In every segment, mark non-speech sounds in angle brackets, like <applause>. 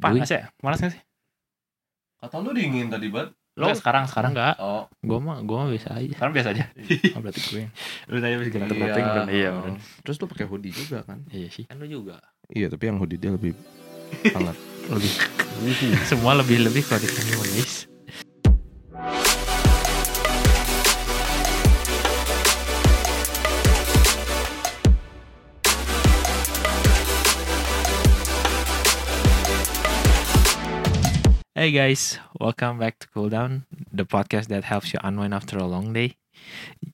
Panas ya? Panas gak sih? Kata lu dingin tadi banget. Lo sekarang sekarang enggak? Oh, Gue mah gue mah biasa aja. Sekarang biasa aja. <laughs> oh, berarti gue. Lu tadi habis ganti Iya. topeng kan? Iya, Oh. Terus lu pakai hoodie juga kan? Iya sih. Kan lu juga. Iya, tapi yang hoodie dia lebih hangat. Lebih. <laughs> Semua lebih lebih kalau di guys. Hey guys, welcome back to Cool Down, the podcast that helps you unwind after a long day.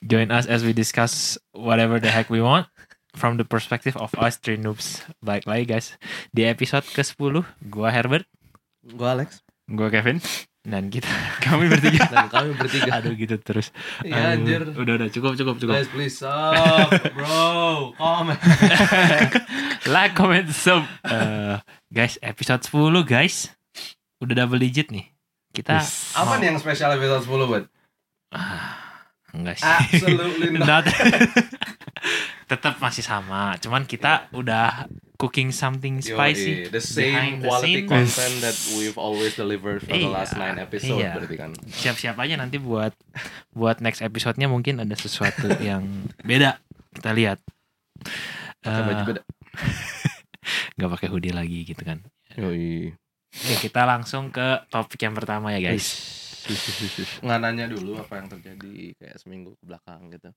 Join us as we discuss whatever the heck we want from the perspective of us three noobs. Baik lagi guys, di episode ke-10, gua Herbert, Gua Alex gua Kevin, dan kita <laughs> kami bertiga. dan kami bertiga. Aduh gitu terus. iya anjir. Udah udah cukup cukup cukup. Guys, please stop, bro. Comment. <laughs> like, comment, sub. Eh, guys, episode 10 guys. Udah double digit nih. Kita Apa nih yang spesial episode 10, buat? enggak sih. Absolutely <laughs> not. Not. <laughs> Tetap masih sama, cuman kita udah cooking something spicy. Yoi, the same behind the quality scene. content that we've always delivered for the Iya, last nine episode iya. berarti kan. Siap-siap aja nanti buat buat next episode-nya mungkin ada sesuatu <laughs> yang beda. Kita lihat. Pakai baju Eh, beda. nggak pakai hoodie lagi gitu kan. Yoi. Oke, kita langsung ke topik yang pertama ya guys. Nggak nanya dulu apa yang terjadi kayak seminggu ke belakang gitu.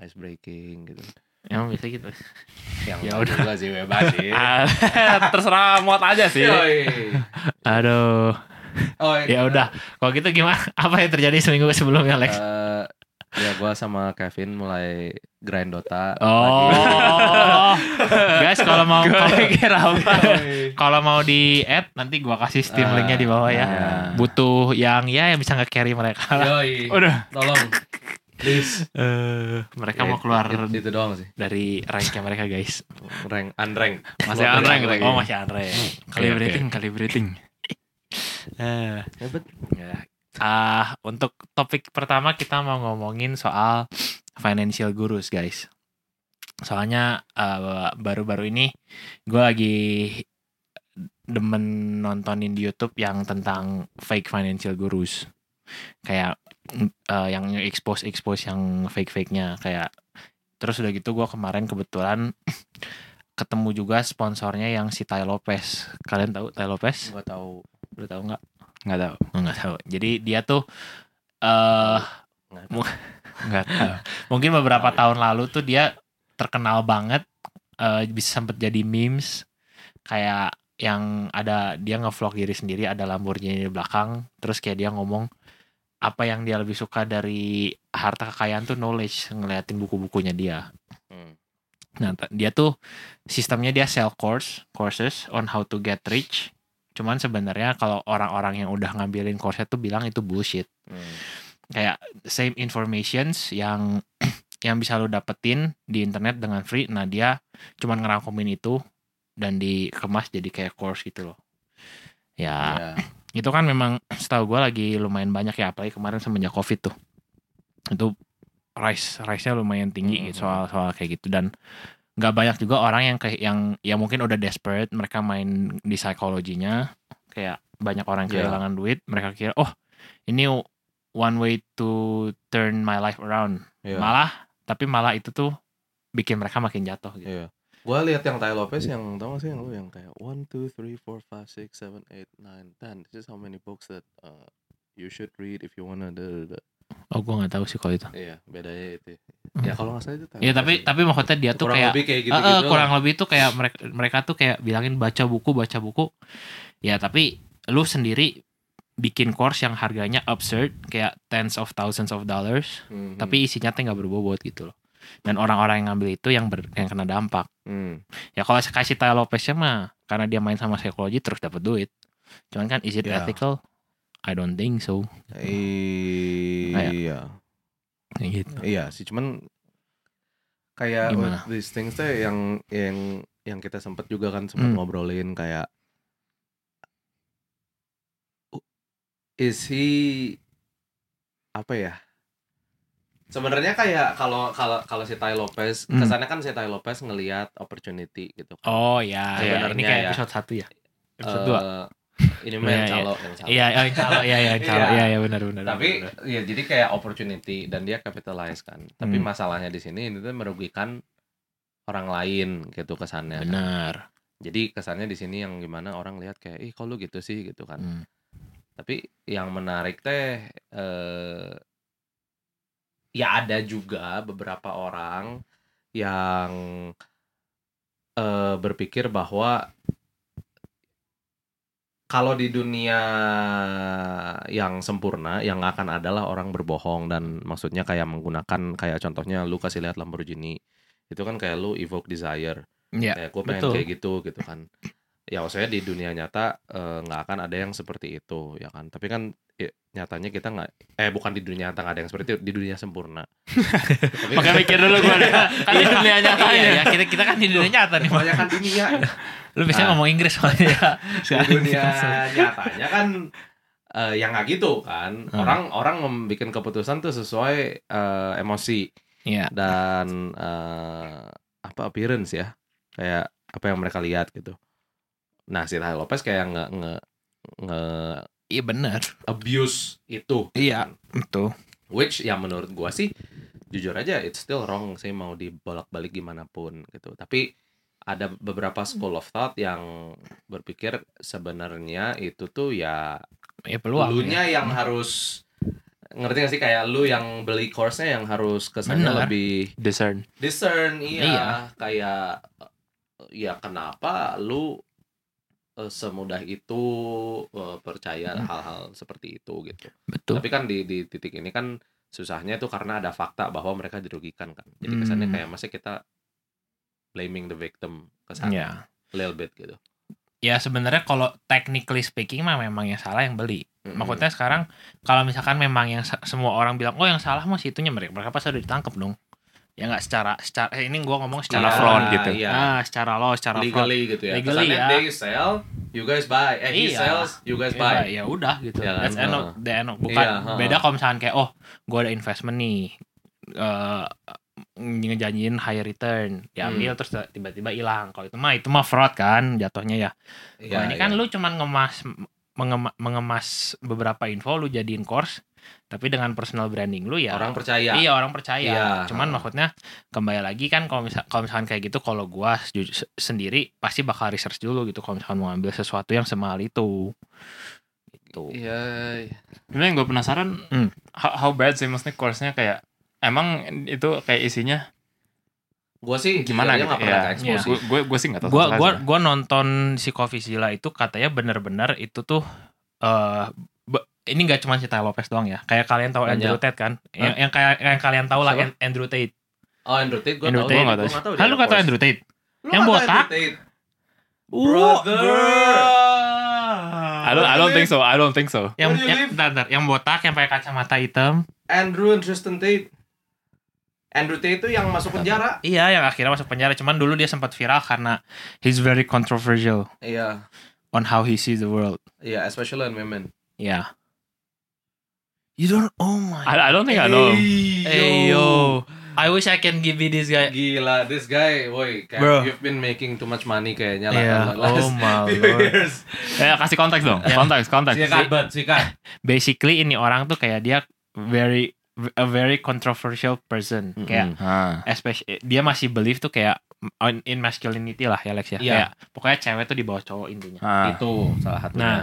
Ice breaking gitu. Emang bisa gitu. Yang Ya nggak udah. juga sih bebas sih. <laughs> Ah, Terserah muat aja sih. Yoi. Aduh. Oh, Ya udah. Kalau gitu gimana? Apa yang terjadi seminggu sebelumnya, Lex? Eh, ya gua sama Kevin mulai grind Dota. Oh. <laughs> guys, kalau mau kalau mau di add nanti gua kasih Steam Ah, linknya di bawah ya. nah. Butuh yang ya yang bisa nge-carry mereka. Yoi. Udah. Tolong. Please. Eh, mereka mau It- keluar it- itu doang sih. dari ranknya mereka, guys. Rank unrank. Masih unrank. Oh, masih unrank. Calibrating, oke. calibrating. Eh, Hebat. Ya. Ah, untuk topik pertama kita mau ngomongin soal financial gurus, guys. Soalnya eh, baru-baru ini gue lagi demen nontonin di YouTube yang tentang fake financial gurus. Kayak eh, yang expose expose yang fake fake nya kayak terus udah gitu gue kemarin kebetulan <clears throat> ketemu juga sponsornya yang si Tai Lopez. Kalian tahu Tai Lopez? Gua tahu. Udah tahu nggak? Nggak tahu. Nggak tahu. Jadi dia tuh eh Nggak mu- <laughs> nggak tahu. <laughs> Mungkin beberapa tahun lalu tuh dia terkenal banget eh bisa sempet jadi memes kayak yang ada dia ngevlog diri sendiri ada Lamborghini di belakang terus kayak dia ngomong apa yang dia lebih suka dari harta kekayaan tuh knowledge ngeliatin buku-bukunya dia. Hmm. Nah, dia tuh sistemnya dia sell course, courses on how to get rich. Cuman sebenarnya kalau orang-orang yang udah ngambilin course tuh bilang itu bullshit. Hmm. Kayak same informations yang <clears throat> yang bisa lo dapetin di internet dengan free. Nah, dia cuman ngerangkumin itu dan dikemas jadi kayak course gitu loh. Ya, Ya. itu kan memang setahu gue lagi lumayan banyak ya apalagi kemarin semenjak covid tuh itu rise rise nya lumayan tinggi gitu soal soal kayak gitu dan nggak banyak juga orang yang kayak yang ya mungkin udah desperate mereka main di psikologinya kayak banyak orang yang Iya. kehilangan duit mereka kira oh ini one way to turn my life around Iya. malah tapi malah itu tuh bikin mereka makin jatuh gitu Iya. Gua lihat yang Tai Lopez yang tau gak sih yang lu yang kayak 1 2 3 4 5 6 7 8 9 10. This is how many books that uh, you should read if you wanna da, da, da. oh gue nggak tahu sih kalau itu Iya, bedanya itu. Ya kalau nggak salah itu ya tapi tapi maksudnya dia tuh kurang kayak lebih kayak gitu-gitu. eh, lah. kurang lebih tuh kayak mereka mereka tuh kayak bilangin baca buku baca buku ya tapi lu sendiri bikin course yang harganya absurd kayak tens of thousands of dollars Mhm. tapi isinya tuh nggak berbobot gitu loh dan orang-orang yang ngambil itu yang ber, yang kena dampak Hmm. ya kalau saya kasih Tai Lopeznya mah karena dia main sama psikologi terus dapat duit cuman kan is it Ya. ethical I don't think so Iya. Kayak gitu Iya sih, cuman kayak Gimana? these things teh yang yang yang kita sempet juga kan sempet Hmm. ngobrolin kayak is he apa ya? Sebenarnya kayak kalau kalau kalau si Tai Lopez, Hmm. kesannya kan si Tai Lopez ngelihat opportunity gitu. kan. oh ya, ya ini Sebenarnya kayak ya. episode satu ya episode dua. Eh, ini mah Iya, yang iya. calo yang calo. Iya, yang calo, iya, yang <laughs> calo, Iya. iya, iya, benar, benar. Tapi benar. ya jadi kayak opportunity dan dia capitalize kan. Tapi Hmm. masalahnya di sini itu merugikan orang lain gitu kesannya. benar. Jadi kesannya di sini yang gimana orang lihat kayak ih kok lu gitu sih gitu kan. Hmm. Tapi yang menarik teh eh ya ada juga beberapa orang yang eh berpikir bahwa kalau di dunia yang sempurna yang akan adalah orang berbohong dan maksudnya kayak menggunakan kayak contohnya lu kasih lihat Lamborghini. Itu kan kayak lu evoke desire. Iya, kayak gue pengen betul. kayak gitu gitu kan ya maksudnya di dunia nyata eh, nggak akan ada yang seperti itu ya kan tapi kan ya, nyatanya kita nggak eh bukan di dunia nyata nggak ada yang seperti itu di dunia sempurna <laughs> tapi Makanya mikir dulu gue <laughs> kan di dunia nyata Iya, ya. kita kita kan di dunia nyata nih. kebanyakan dunia <laughs> Lu biasanya Ah. ngomong Inggris soalnya. di dunia nyatanya kan eh, yang nggak gitu kan Hmm. orang orang membuat keputusan tuh sesuai eh, emosi Iya. dan eh, apa appearance ya kayak apa yang mereka lihat gitu nah si Tai Lopez kayak nge nge nge Iya benar. abuse itu Iya, betul. which ya menurut gua sih jujur aja it's still wrong sih mau dibolak-balik gimana pun gitu tapi ada beberapa school of thought yang berpikir sebenarnya itu tuh ya Ya peluang. lunya ya. yang harus ngerti gak sih kayak lu yang beli course-nya yang harus kesannya lebih discern discern iya, Iya. kayak ya kenapa lu semudah itu eh, percaya Hmm. hal-hal seperti itu gitu Betul. tapi kan di di titik ini kan susahnya itu karena ada fakta bahwa mereka dirugikan kan jadi kesannya Hmm. kayak masa kita blaming the victim kesannya Ya. little bit gitu Ya sebenarnya kalau technically speaking mah memang yang salah yang beli. Mm-mm. Maksudnya sekarang kalau misalkan memang yang semua orang bilang oh yang salah mah situnya mereka mereka pasti udah ditangkap dong. Ya nggak secara secara eh, ini gua ngomong secara Secara Iya, fraud gitu. iya. Ah, secara law, secara legally gitu ya Legally, kesannya ya. they sell you guys buy eh he Iya. sells you guys Ya, buy ya udah gitu. Ya kan? That's end of, the end of- bukan Iya, heeh. beda kalau misalkan kayak oh gua ada investment nih eh ngejanjiin high return diambil terus tiba-tiba hilang kalau itu mah itu mah fraud kan jatuhnya ya Iya, Nah, ini kan iya. lu cuman ngemas mengema- mengemas beberapa info lu jadiin course tapi dengan personal branding lu ya orang percaya iya orang percaya Iya. cuman maksudnya kembali lagi kan kalau misal kalau misalkan kayak gitu kalau gua sendiri pasti bakal research dulu gitu kalau misalkan mau ambil sesuatu yang semahal itu gitu Iya, iya. Sebenarnya yang gue penasaran Hmm. how, how bad sih maksudnya course-nya kayak emang itu kayak isinya Gua sih gimana gitu nggak pernah ya. sih. Gue gue gue sih nggak tahu. gua sama gua gua nonton si Coffee Zilla itu katanya bener-bener itu tuh eh be- ini nggak cuma si Tai Lopez doang ya. Kayak kalian tahu Banyak. Andrew Tate kan? Yang, yang kayak yang kalian tahu lah Siapa? An- Andrew Tate. Oh Andrew Tate gue Andrew tau Tate. Gua Gua nggak nggak tahu Hah, lu kata Andrew Tate? Yang botak? Brother. I don't I don't think so. I don't think so. yang yang, bentar, bentar. yang botak yang pakai kacamata hitam. Andrew and Tristan Tate. Andrew Tate itu yang masuk penjara. Iya yang akhirnya masuk penjara. Cuman dulu dia sempat viral karena he's very controversial Iya. on how he sees the world. Iya especially on women. Ya you don't oh my I, I don't think I know. hey yo I wish I can give you this guy Gila, this guy, woi, kayak Bro. you've been making too much money kayaknya lah. Last oh <laughs> my few lord. years. Ya kasih konteks dong. Ya. Konteks, konteks. Sikat, bet, sikat. <laughs> basically ini orang tuh kayak dia very a very controversial person Mm-mm. kayak Ah. especially dia masih believe tuh kayak on- in masculinity lah ya Lex ya Iya. kayak pokoknya cewek tuh di bawah cowok intinya Ah. Itu salah satunya. Nah,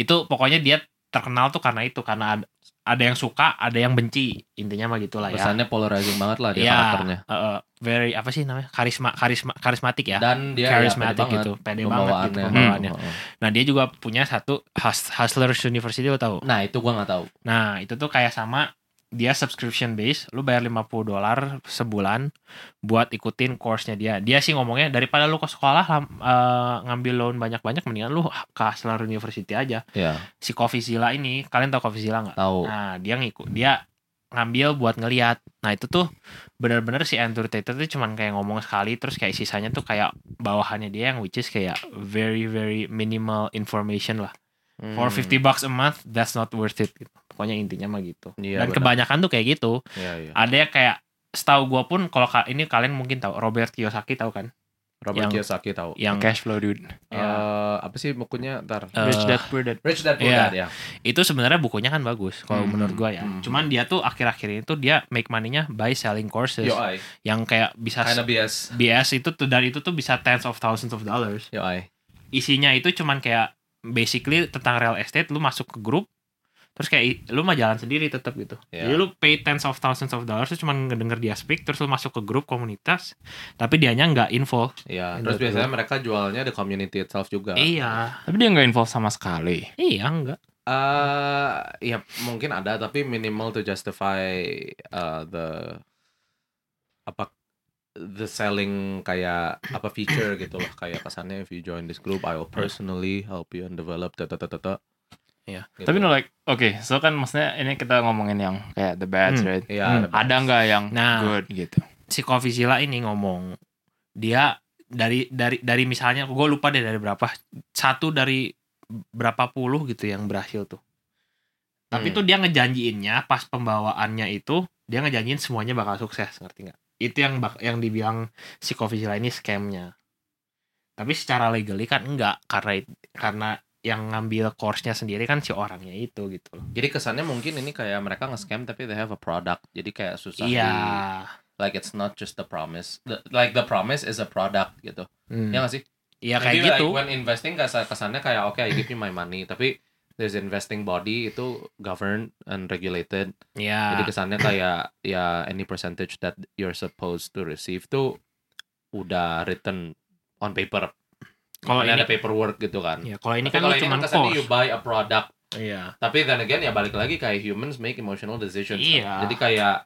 itu pokoknya dia terkenal tuh karena itu karena ada, yang suka ada yang benci intinya mah gitulah ya Pesannya polarizing banget lah dia Iya, karakternya. uh, uh, very apa sih namanya karisma karisma karismatik ya Dan dia Charismatic ya, pede gitu, banget pede banget gitu pembawaannya. Hmm, hmm. nah dia juga punya satu Hus- Hustlers University lo tahu Nah, itu gua nggak tahu. Nah, itu tuh kayak sama dia subscription base, lu bayar 50 dolar sebulan buat ikutin course-nya dia. Dia sih ngomongnya daripada lu ke sekolah eh, ngambil loan banyak-banyak mendingan lu ke Hustler University aja. Iya, Si Coffee Zilla ini, kalian tahu Coffee Zilla nggak? tahu. Nah, dia ngikut dia ngambil buat ngeliat. Nah, itu tuh bener-bener si Andrew Tate tuh cuman kayak ngomong sekali terus kayak sisanya tuh kayak bawahannya dia yang which is kayak very very minimal information lah. For Hmm. 50 bucks a month, that's not worth it. Gitu. Pokoknya intinya mah gitu. Iya, Dan benar. kebanyakan tuh kayak gitu. Iya, iya. Ada yang kayak setahu gua pun kalau ka- ini kalian mungkin tahu Robert Kiyosaki tahu kan? Robert Yang- Kiyosaki tahu. yang Cash flow dude. Eh, apa sih bukunya? Ntar. Eh, Rich Dad Poor Dad. Rich Dad Poor iya. Dad ya. itu sebenarnya bukunya kan bagus kalau Hmm, menurut gua ya. hmm. Cuman dia tuh akhir-akhir ini tuh dia make money-nya by selling courses Yo yang kayak bisa Kinda bias. BS itu tuh dari itu tuh bisa tens of thousands of dollars. Yo. Isinya itu cuman kayak basically tentang real estate lu masuk ke grup terus kayak lu mah jalan sendiri tetap gitu. Iya. Jadi lu pay tens of thousands of dollars terus cuman ngedenger dia speak terus lu masuk ke grup komunitas tapi dianya nggak info. Iya, terus betul. biasanya mereka jualnya di community itself juga. Iya. Tapi dia nggak involve sama sekali. Iya enggak. Eh, ya mungkin ada tapi minimal to justify uh, the apa the selling kayak apa feature gitu loh kayak kesannya if you join this group I will personally help you and develop tata tata tata. Iya. Gitu. Tapi no like, oke, so kan maksudnya ini kita ngomongin yang kayak the bad, Hmm. right? Iya, Hmm. ada Ada nggak yang Nah. good gitu? si Coffee Zilla ini ngomong dia dari dari dari misalnya gue lupa deh dari berapa satu dari berapa puluh gitu yang berhasil tuh tapi Hmm. tuh dia ngejanjiinnya pas pembawaannya itu dia ngejanjiin semuanya bakal sukses ngerti nggak itu yang bak yang dibilang si Coffee Zilla ini scamnya tapi secara legally kan enggak karena karena yang ngambil course-nya sendiri kan si orangnya itu gitu loh Jadi kesannya mungkin ini kayak mereka nge-scam tapi they have a product. Jadi kayak susah iya di- like it's not just the promise. The- like the promise is a product gitu. Hmm. Ya nggak sih? iya kayak like, gitu when investing kesa- kesannya kayak oke I give you my money tapi there's investing body itu governed and regulated. Iya. Jadi kesannya kayak ya any percentage that you're supposed to receive tuh udah written on paper. Kalau ini- ada paperwork gitu kan. Ya, kalau ini Tapi kan kalau lu ini cuma kan kesannya you buy a product. Iya. Tapi then again ya balik lagi kayak humans make emotional decisions. kan. Iya. Jadi kayak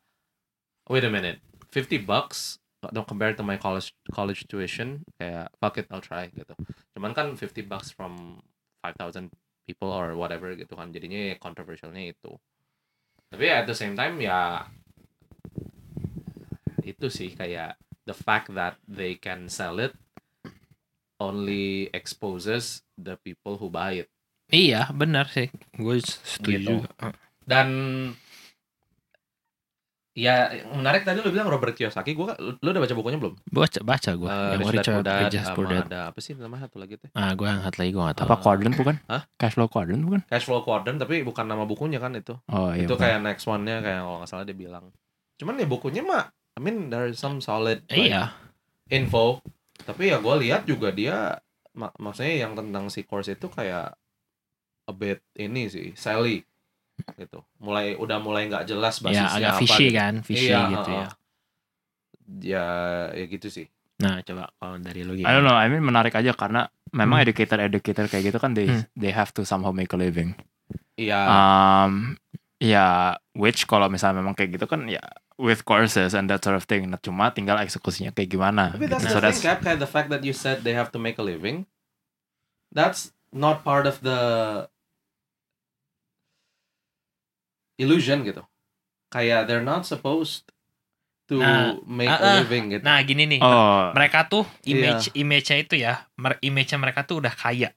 wait a minute, 50 bucks don't compare to my college college tuition kayak fuck it I'll try gitu. Cuman kan 50 bucks from 5000 people or whatever gitu kan. Jadinya ya controversialnya itu. Tapi at the same time ya itu sih kayak the fact that they can sell it only exposes the people who buy it. Iya, benar sih. Gue setuju Gitu. juga. dan ya menarik tadi lu bilang Robert Kiyosaki gua lu udah baca bukunya belum Baca baca gue. Eh, yang Rich Dad Richard Poor Dad, ada apa sih nama satu lagi tuh Ah, gue angkat lagi gue gak tahu. Apa quadrant bukan? Hah? Cash flow quadrant bukan? Cash Flow Quadrant tapi bukan nama bukunya kan itu Oh iya. itu bukan. kayak next one-nya kayak kalau nggak salah dia bilang cuman ya bukunya mah I mean there is some solid like, Iya. info tapi ya gua lihat juga dia mak maksudnya yang tentang si course itu kayak a bit ini sih Sally gitu mulai udah mulai nggak jelas Ya basisnya agak apa fishy gitu. kan, fishy Iya, gitu uh-uh. ya. ya ya gitu sih Nah, coba kalau dari lu I don't know, I mean menarik aja karena memang Hmm. educator-educator kayak gitu kan they Hmm. they have to somehow make a living. iya Um, ya which kalau misalnya memang kayak gitu kan ya with courses and that sort of thing. Nah, cuma tinggal eksekusinya kayak gimana. Tapi gitu. that's So the thing, Cap. Kayak the fact that you said they have to make a living, that's not part of the illusion gitu. Kayak they're not supposed to Nah, make ah, a ah. living gitu. Nah, gini nih. oh mereka tuh image image-nya itu ya, mer- image-nya mereka tuh udah kaya.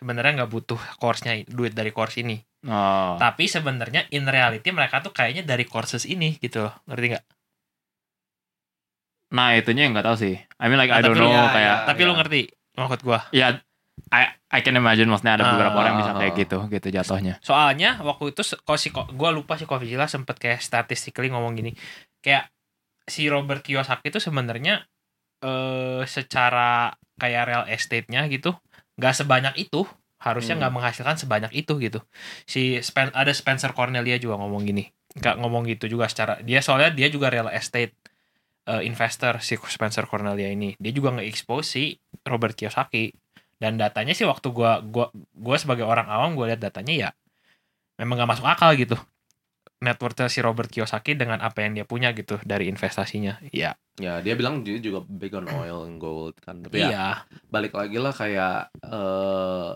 Sebenarnya nggak butuh course-nya duit dari course ini. Oh Tapi sebenarnya in reality mereka tuh kayaknya dari courses ini gitu loh. Ngerti nggak? nah itunya yang nggak tahu sih. I mean like Nah, I don't know ya, kayak ya. Tapi lu ngerti maksud gua. ya I I can imagine maksudnya ada beberapa Ah, orang yang bisa kayak ah. gitu gitu jatuhnya. Soalnya waktu itu kok si gue lupa si Kovicilla sempet kayak statistically ngomong gini, kayak si Robert Kiyosaki itu sebenarnya eh secara kayak real estate-nya gitu nggak sebanyak itu harusnya Hmm. nggak menghasilkan sebanyak itu gitu. Si Spen- ada Spencer Cornelia juga ngomong gini nggak ngomong gitu juga secara dia soalnya dia juga real estate eh, investor si Spencer Cornelia ini. Dia juga nge-expose si Robert Kiyosaki. Dan datanya sih waktu gua gua gua sebagai orang awam gua lihat datanya ya memang nggak masuk akal gitu. Net worth si Robert Kiyosaki dengan apa yang dia punya gitu dari investasinya ya. Ya dia bilang dia juga big on oil and gold kan. Tapi ya iya. balik lagi lah kayak eh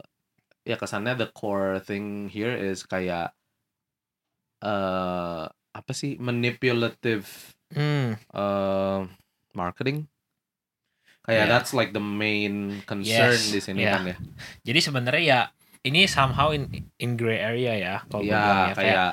ya kesannya the core thing here is kayak eh apa sih manipulative hmm, uh, marketing. Kayak Yeah. that's like the main concern Yes, di sini yeah. kan ya. jadi sebenarnya ya ini somehow in in gray area ya kalau bilang ya. Kayak kayak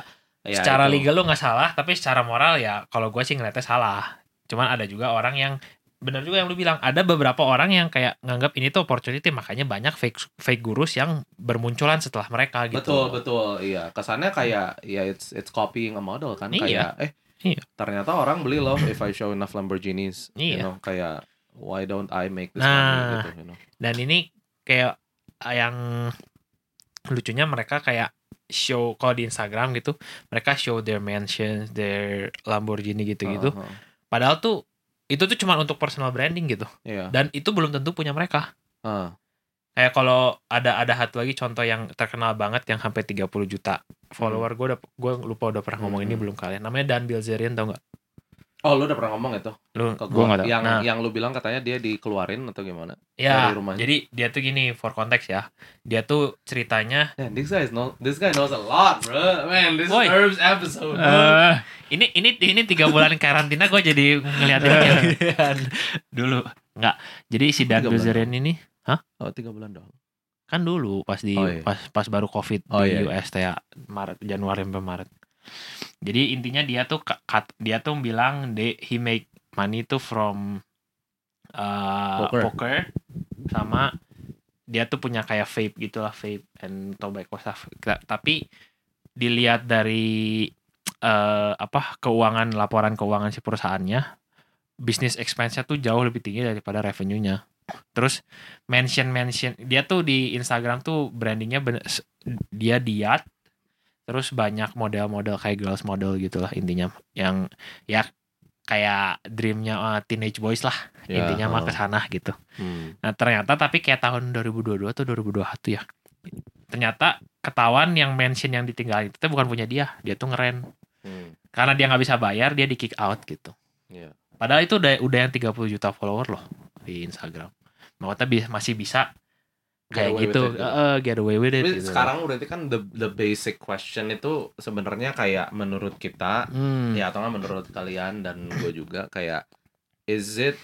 ya secara itu. legal lu nggak salah tapi secara moral ya kalau gue sih ngeliatnya salah cuman ada juga orang yang benar juga yang lu bilang ada beberapa orang yang kayak nganggap ini tuh opportunity makanya banyak fake fake gurus yang bermunculan setelah mereka gitu. Betul betul iya kesannya kayak ya it's it's copying a model kan Iya. kayak eh Iya. ternyata orang beli loh if I show enough Lamborghinis you Iya. know kayak why don't I make this Nah. money gitu you know Dan ini kayak ah, yang lucunya mereka kayak show kalau di Instagram gitu, mereka show their mansions, their Lamborghini gitu-gitu. Uh-huh. Padahal tuh itu tuh cuma untuk personal branding gitu. iya Dan itu belum tentu punya mereka. Ah. Kayak kalau ada ada satu lagi contoh yang terkenal banget yang sampai 30 juta follower gue udah gue lupa udah pernah ngomong ini Hmm. belum kalian namanya Dan Bilzerian tau nggak oh lu udah pernah ngomong itu lu ke Gua gua yang Nah. yang lu bilang katanya dia dikeluarin atau gimana ya Dari rumahnya. jadi dia tuh gini for konteks ya dia tuh ceritanya Man, this guy is know this guy knows a lot, bro. Man, this is Herb's episode. bro. Eh, ini ini ini tiga bulan <laughs> karantina gue jadi ngeliatin kalian dulu nggak jadi si Dan Bilzerian ini oh, tiga bulan doang. kan dulu pas di Oh, iya. pas pas baru covid Oh, di iya. US ya, Maret Januari sampai Maret jadi intinya dia tuh dia tuh bilang they, he make money tuh from uh, Poker. poker. sama dia tuh punya kayak vape gitulah vape and tobacco stuff Ta- tapi dilihat dari eh, apa keuangan laporan keuangan si perusahaannya bisnis expense-nya tuh jauh lebih tinggi daripada revenue-nya terus mention mention dia tuh di Instagram tuh brandingnya dia diet terus banyak model-model kayak girls model gitulah intinya yang ya kayak dreamnya uh, teenage boys lah Ya, intinya mah oh. ke sana gitu Hmm. nah ternyata tapi kayak tahun 2022 atau 2021 ya ternyata ketahuan yang mention yang ditinggalin itu bukan punya dia dia tuh ngeren Hmm. karena dia nggak bisa bayar dia di kick out gitu Iya. padahal itu udah udah yang 30 juta follower loh di Instagram maksudnya bi- masih bisa kayak gitu it, gitu. eh, get away with it Tapi gitu. sekarang berarti kan the the basic question itu sebenarnya kayak menurut kita Hmm. ya atau nggak menurut kalian dan gue juga kayak is it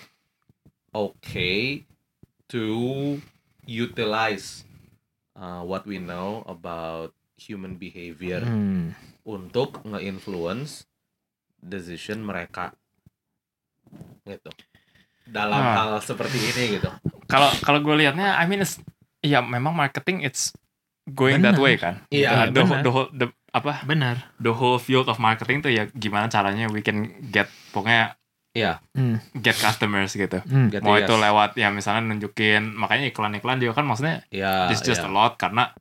okay to utilize uh, what we know about human behavior Hmm. untuk nge-influence decision mereka gitu dalam Ah. hal seperti ini gitu kalau kalau gue liatnya I mean ya memang marketing it's going that Benar. way kan Iya, Uh, the, benar. the whole the apa benar the whole field of marketing tuh ya gimana caranya we can get pokoknya Iya. Hmm. get customers gitu. Get mau yes. itu lewat ya misalnya nunjukin makanya iklan-iklan juga kan maksudnya ya it's just ya. a lot karena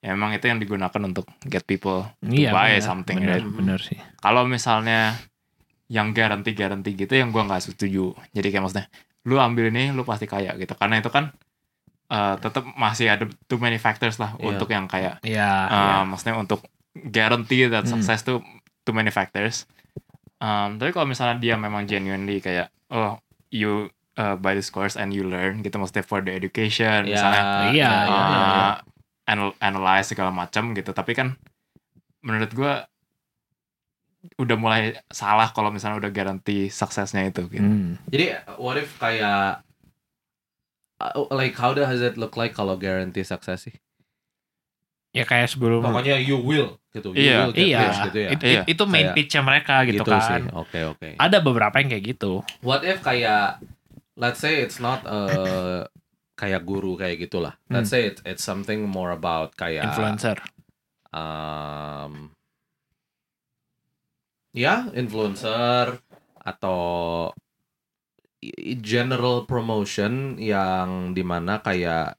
ya emang itu yang digunakan untuk get people to Iya, buy benar, something benar, right benar sih kalau misalnya yang garanti garanti gitu yang gua nggak setuju jadi kayak maksudnya lu ambil ini lu pasti kaya gitu karena itu kan eh tetap masih ada too many factors lah Iya. untuk yang kayak Iya, eh, iya. maksudnya untuk guarantee that Hmm. success tuh too many factors Um, tapi kalau misalnya dia memang genuinely kayak oh you uh, buy this course and you learn gitu maksudnya for the education Ya, misalnya ya, iya, ya, iya. ya. uh, anal- analyze segala macam gitu tapi kan menurut gua udah mulai salah kalau misalnya udah garanti suksesnya itu gitu. Hmm. Jadi what if kayak uh, like how does it look like kalau guarantee sukses sih? ya kayak sebelum Pokoknya you will gitu. You Iya. will get iya this gitu ya. It- Iya. it- itu main Kayak pitch mereka gitu, Gitu kan. Oke, oke. ada beberapa yang kayak gitu What if kayak let's say it's not uh, kayak guru kayak gitulah. Let's say it's it's something more about kayak influencer um, ya influencer atau general promotion yang di mana kayak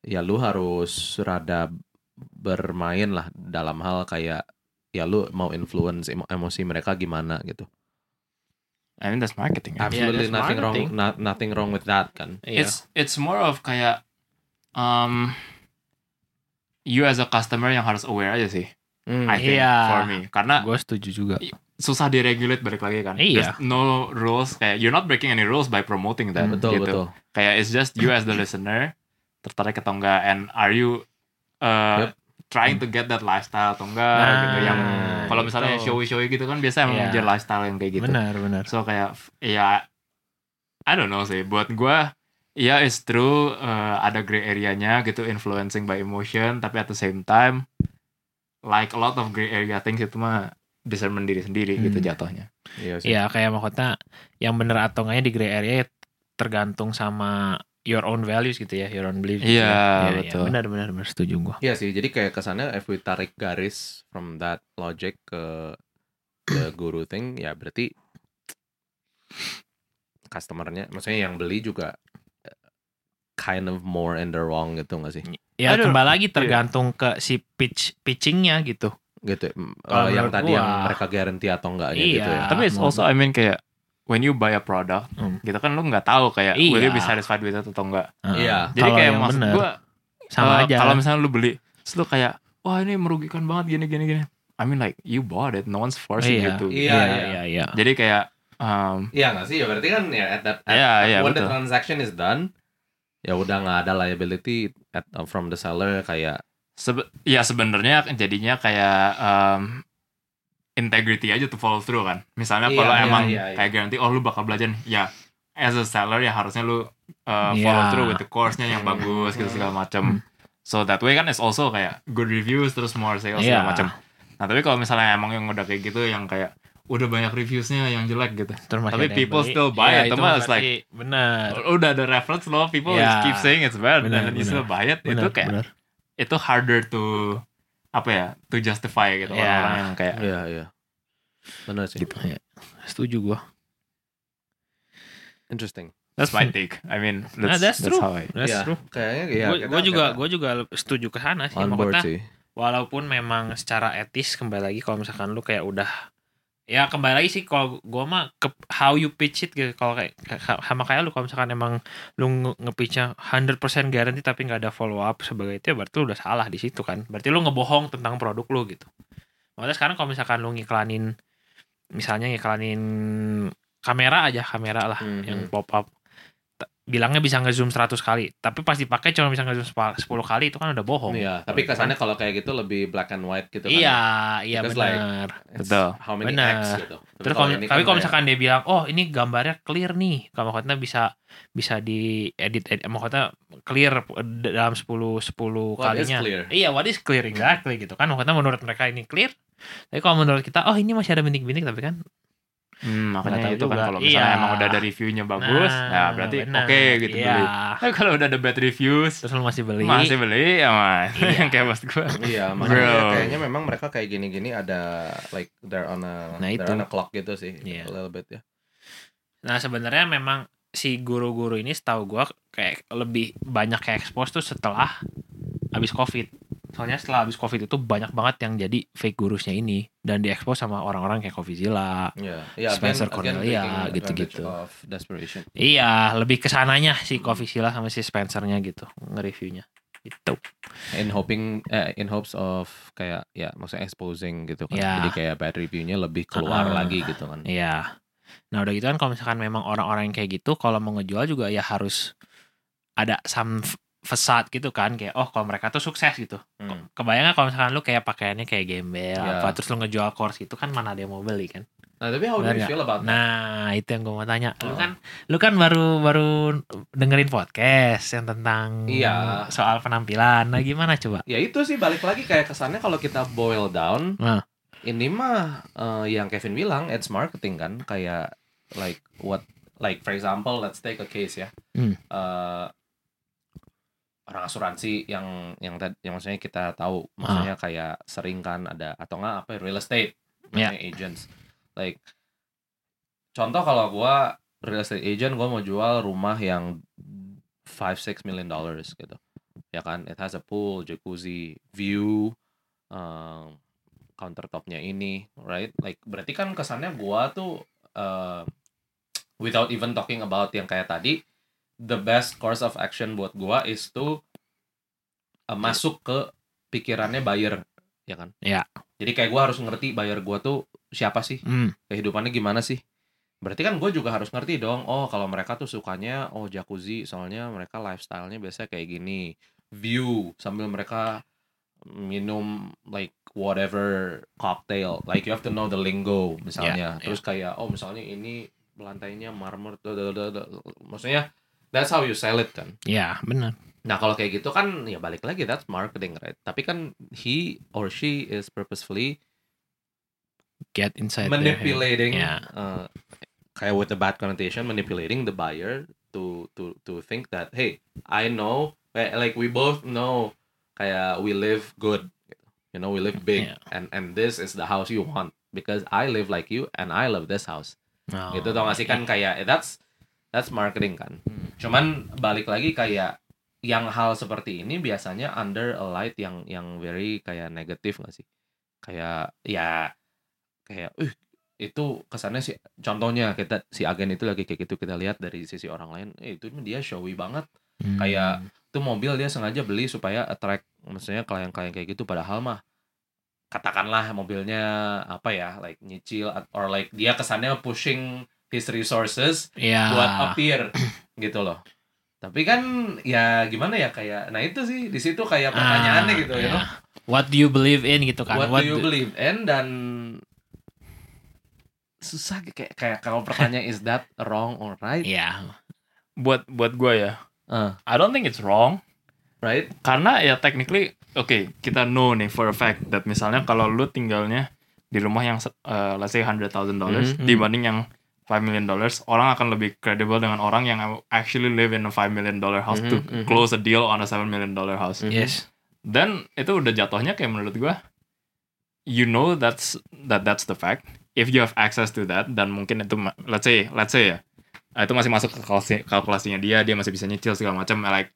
ya lu harus rada bermain lah dalam hal kayak ya lu mau influence emo- emosi mereka gimana gitu. I mean that's marketing. ya. Absolutely that's nothing wrong marketing. not, nothing wrong with that kan. Iya. It's it's more of kayak um you as a customer yang harus aware aja sih. Hmm. I think Iya. for me karena gue setuju juga susah diregulate balik lagi kan. Iya. There's no rules kayak you're not breaking any rules by promoting that. Betul gitu. betul. Kayak it's just you as the listener tertarik atau enggak and are you uh, Yep. trying to get that lifestyle atau enggak Nah, gitu yang kalau misalnya showy showy gitu kan biasa emang Iya. ngejar lifestyle yang kayak gitu. benar benar So kayak ya I don't know sih buat gua ya it's true uh, ada gray area-nya gitu influencing by emotion tapi at the same time like a lot of gray area things itu mah discernment diri sendiri gitu Hmm. jatuhnya. Iya sih. Iya kayak maksudnya yang bener atau enggaknya di gray area ya tergantung sama your own values gitu ya, your own beliefs. gitu Iya, ya. betul. benar benar benar setuju gua. Iya sih, jadi kayak kesannya if we tarik garis from that logic ke the guru thing, ya berarti customernya, maksudnya yang beli juga eh, kind of more in the wrong gitu gak sih? Ya Aduh, kembali lagi tergantung ke si pitch pitchingnya gitu. Gitu, mm, Kalau eh, yang tadi yang mereka guarantee atau enggaknya Iya. gitu ya. Tapi it's also I mean kayak when you buy a product, Hmm. gitu kan lu nggak tahu kayak will you Iya. be satisfied with it atau enggak. Iya. Jadi kayak maksud bener, gua sama eh, aja. Kalau misalnya lu beli, terus lu kayak wah ini merugikan banget gini gini gini. I mean like you bought it, no one's forcing you iya, to. Iya, iya, iya. iya, iya. Jadi kayak um, Iya nggak sih? Ya berarti kan ya at that at, Iya, at iya, when the betul. transaction is done, ya udah nggak ada liability at, from the seller kayak sebe- ya sebenarnya jadinya kayak um, integrity aja to follow through kan. Misalnya Iya, kalau iya, emang iya, iya. kayak garanti oh lu bakal belajar nih. ya as a seller ya harusnya lu uh, follow Iya. through with the course-nya yang Hmm. bagus gitu segala Hmm. macam. So that way kan is also kayak good reviews terus more sales Iya. segala macam. Nah, tapi kalau misalnya emang yang udah kayak gitu yang kayak udah banyak reviewsnya yang jelek gitu. Terus masih Tapi people beli. still buy Iya, it, itu teman, it's berarti benar. Udah ada reference loh, people Iya. keep saying it's bad Benar, and then you still buy it. itu Benar, kayak benar. Itu harder to apa ya to justify gitu Iya. orang-orang yang kayak Iya iya. Benar sih. gitu. Ya. Setuju gua. Interesting. that's my take I mean Nah, that's, that's true. how I That's Iya, true. Kayaknya ya. Gue juga gue juga setuju ke sana sih. on board Maksudnya sih. walaupun memang secara etis kembali lagi kalau misalkan lu kayak udah ya kembali lagi sih kalau gua mah ke how you pitch it gitu. Kalau kayak sama kayak lu kalau misalkan emang lu nge- nge-pitchnya 100% guarantee tapi nggak ada follow up sebagai itu ya berarti lu udah salah di situ kan. Berarti lu ngebohong tentang produk lu gitu. Makanya sekarang kalau misalkan lu ngiklanin misalnya ngiklanin kamera aja kamera lah Mhm. yang pop up bilangnya bisa ngezoom 100 kali tapi pas dipakai cuma bisa ngezoom 10 kali itu kan udah bohong Iya, tapi kesannya kalau kayak gitu lebih black and white gitu kan. Iya, iya like, benar. It's Betul. How many Benar. X gitu. Tapi Terus kalau tapi kan kalau misalkan dia bilang, "Oh, ini gambarnya clear nih." Kalau maksudnya bisa bisa diedit edit maksudnya clear dalam 10 10 What is kalinya. clear? Iya, what is clear exactly gitu kan. Maksudnya menurut mereka ini clear. Tapi kalau menurut kita, "Oh, ini masih ada bintik-bintik," tapi kan Hmm, makanya itu kan juga. kalau misalnya Iya. emang udah ada reviewnya bagus ya berarti oke gitu Iya. beli <laughs> tapi kalau udah ada bad reviews Terus lu masih beli. masih beli ya mas Iya. yang <laughs> kayak maksud gue Iya, makanya Bro. kayaknya memang mereka kayak gini-gini ada like they're on a Nah, they're itu. on a clock gitu sih. Iya. A little bit ya. Nah, sebenarnya memang si guru-guru ini setahu gua kayak lebih banyak kayak expose tuh setelah habis Covid. Soalnya setelah habis Covid itu banyak banget yang jadi fake gurusnya ini dan diekspos sama orang-orang kayak Coffeezilla. Iya, iya Spencer again- Cornelia, gitu-gitu. Desperation. Iya, lebih ke sananya si Coffeezilla sama si Spencernya gitu nge-reviewnya. Itu. In hoping eh, in hopes of kayak ya maksudnya exposing gitu kan. Iya. Jadi kayak bad reviewnya lebih keluar Ah. lagi gitu kan. Iya. Nah, udah gitu kan kalau misalkan memang orang-orang yang kayak gitu kalau mau ngejual juga ya harus ada some facade gitu kan kayak oh kalau mereka tuh sukses gitu. Hmm. Kebayang kalau misalkan lu kayak pakaiannya kayak gembel Iya. apa terus lu ngejual course gitu kan mana ada yang mau beli kan. Nah, tapi how do you feel about that? Nah, itu yang gue mau tanya. Lu Oh. kan lu kan baru baru dengerin podcast yang tentang Iya. soal penampilan. Nah, gimana coba? Ya itu sih balik lagi kayak kesannya kalau kita boil down, Nah. ini mah eh, yang Kevin bilang, it's marketing kan, kayak like what, like for example, let's take a case ya, Hmm. Eh, orang asuransi yang yang yang maksudnya kita tahu, Ah. maksudnya kayak sering kan ada atau enggak apa real estate, Ya. maksudnya agents, like contoh kalau gua real estate agent, gua mau jual rumah yang 5-6 million dollars gitu ya kan it has a pool jacuzzi view um, countertopnya ini right like berarti kan kesannya gua tuh uh, without even talking about yang kayak tadi the best course of action buat gua is to uh, masuk ke pikirannya buyer ya kan? Ya. jadi kayak gua harus ngerti buyer gua tuh siapa sih? Hmm. kehidupannya gimana sih? Berarti kan gue juga harus ngerti dong oh kalau mereka tuh sukanya oh jacuzzi soalnya mereka lifestyle-nya biasa kayak gini. View sambil mereka minum like whatever cocktail. Like you have to know the lingo misalnya. Ya, terus kayak oh misalnya ini lantainya marmer maksudnya that's how you sell it kan Ya, benar. Nah kalau kayak gitu kan ya balik lagi that's marketing right. Tapi kan he or she is purposefully get inside manipulating Yeah. uh, kayak with the bad connotation manipulating the buyer to to to think that hey I know eh, like we both know kayak we live good you know we live big Yeah. and and this is the house you want because I live like you and I love this house Oh, gitu tau gak sih kan kayak eh, that's that's marketing kan Hmm. cuman balik lagi kayak yang hal seperti ini biasanya under a light yang yang very kayak negatif gak sih kayak ya kayak uh itu kesannya sih contohnya kita si agen itu lagi kayak gitu kita lihat dari sisi orang lain eh itu dia showy banget Hmm. kayak itu mobil dia sengaja beli supaya attract maksudnya klien-klien kayak gitu padahal mah katakanlah mobilnya apa ya like nyicil or like dia kesannya pushing his resources ya buat appear gitu loh. Tapi kan ya gimana ya kayak nah itu sih di situ kayak pertanyaannya Ah, gitu ya ya. know? what do you believe in gitu kan? What, do you believe in? Dan susah kayak kayak kalau pertanyaan is that wrong or right? Ya buat buat gue ya Uh, I don't think it's wrong. Right? Karena ya technically oke kita know nih for a fact that misalnya kalau lu tinggalnya di rumah yang uh, let's say hundred thousand dollars Mhm. dibanding yang five million dollars orang akan lebih credible dengan orang yang actually live in a five million dollar house to Mhm, mhm. close a deal on a seven million dollar house. Mhm. yes. Dan itu udah jatuhnya kayak menurut gua you know that's that that's the fact. If you have access to that dan mungkin itu let's say let's say ya ah, itu masih masuk ke kalkulasi- kalkulasinya dia dia masih bisa nyicil segala macam like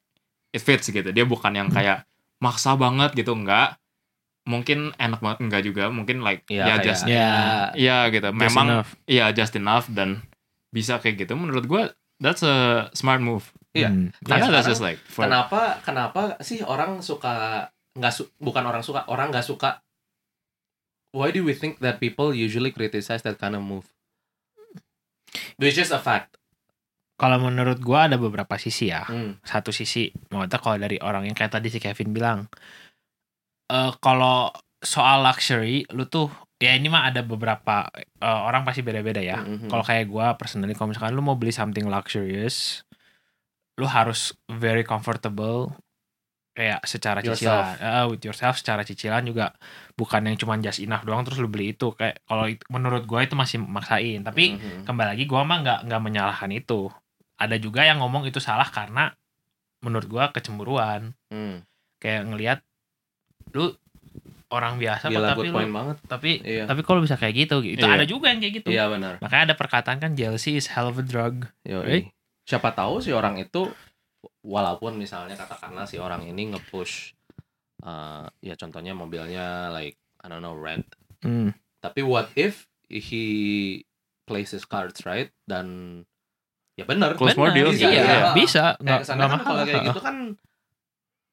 it fits gitu. Dia bukan yang kayak maksa banget gitu enggak mungkin enak banget enggak juga mungkin like Iya, ya kayak- just ya. ya gitu. Just memang ya just enough dan bisa kayak gitu. Menurut gua that's a smart move. Iya. Hmm. karena Iya, that's sekarang just like for kenapa kenapa sih orang suka nggak su bukan orang suka orang nggak suka? Why do we think that people usually criticize that kind of move? Which is a fact. Kalau menurut gua ada beberapa sisi ya. Hmm. satu sisi maksudnya kalau dari orang yang kayak tadi si Kevin bilang eh kalau soal luxury lu tuh ya ini mah ada beberapa eh, orang pasti beda-beda ya Mhm. kalau kayak gua personally kalau misalkan lu mau beli something luxurious lu harus very comfortable kayak secara Yourself. cicilan Eh, with yourself secara cicilan juga bukan yang cuma just enough doang terus lu beli itu kayak kalau menurut gua itu masih maksain tapi Mhm. kembali lagi gua mah nggak nggak menyalahkan itu ada juga yang ngomong itu salah karena menurut gua kecemburuan Hmm. kayak ngelihat lu orang biasa kok, gila tapi lu banget tapi Iya. tapi kalau bisa kayak gitu itu Iya. ada juga yang kayak gitu iya benar makanya ada perkataan kan jealousy is hell of a drug Yoi. Right? siapa tahu si orang itu walaupun misalnya katakanlah si orang ini nge-push uh, ya contohnya mobilnya like I don't know rent hmm. tapi what if he plays his cards right dan ya benar Close more deals, iya, iya. bisa nggak nggak kan mahal kayak gitu kan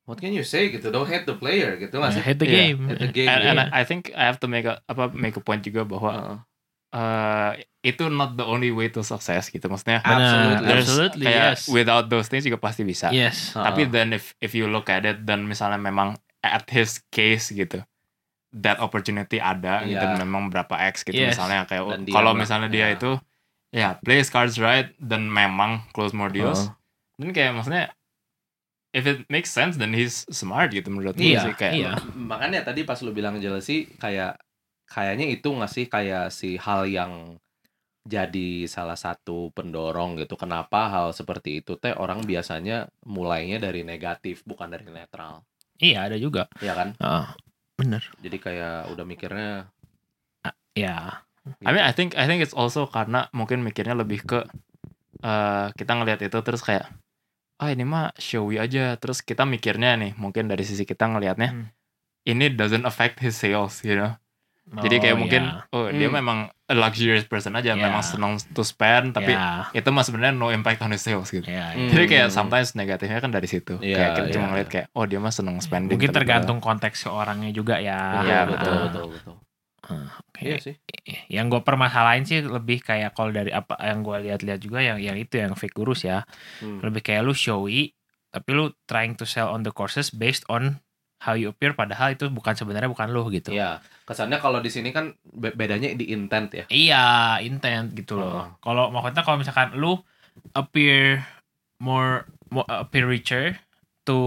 what can you say gitu don't hate the player gitu nggak Ya, sih hate the Iya, game hate the game and, and iya. I think I have to make a apa make a point juga bahwa Heeh. uh, itu not the only way to success gitu maksudnya Absolutely. there's absolutely kayak yes without those things juga pasti bisa yes tapi Heeh. then if if you look at it dan misalnya memang at his case gitu that opportunity ada gitu Iya. memang berapa x gitu Yes. misalnya kayak kalau misalnya dia ya. itu ya play his cards right dan memang close more deals Heeh. dan kayak maksudnya if it makes sense then he's smart gitu menurut gue Iya, sih kayak iya. makanya tadi pas lu bilang jealousy kayak kayaknya itu nggak sih kayak si hal yang jadi salah satu pendorong gitu kenapa hal seperti itu teh orang biasanya mulainya dari negatif bukan dari netral iya ada juga ya kan Heeh. bener jadi kayak udah mikirnya ya gitu. I mean I think I think it's also karena mungkin mikirnya lebih ke eh kita ngelihat itu terus kayak ah ini mah showy aja terus kita mikirnya nih mungkin dari sisi kita ngelihatnya Hmm. ini doesn't affect his sales you know jadi kayak Oh, mungkin ya. oh dia Hmm. memang a luxurious person aja Ya. memang senang to spend tapi ya, itu mah sebenarnya no impact on his sales gitu Hmm. ya. jadi kayak sometimes negatifnya kan dari situ Iya, kayak kita iya. cuma ngeliat kayak oh dia mah seneng spending mungkin tergantung konteks orangnya juga ya Iya, betul betul. betul betul Oke. iya sih yang gue permasalahin sih lebih kayak kalau dari apa yang gue lihat-lihat juga yang yang itu yang fake gurus ya Hmm. lebih kayak lu showy tapi lu trying to sell on the courses based on how you appear padahal itu bukan sebenarnya bukan lu gitu Iya, kesannya kalau di sini kan be- bedanya di intent ya. iya intent gitu Oh. loh kalau maksudnya kalau misalkan lu appear more, more appear richer to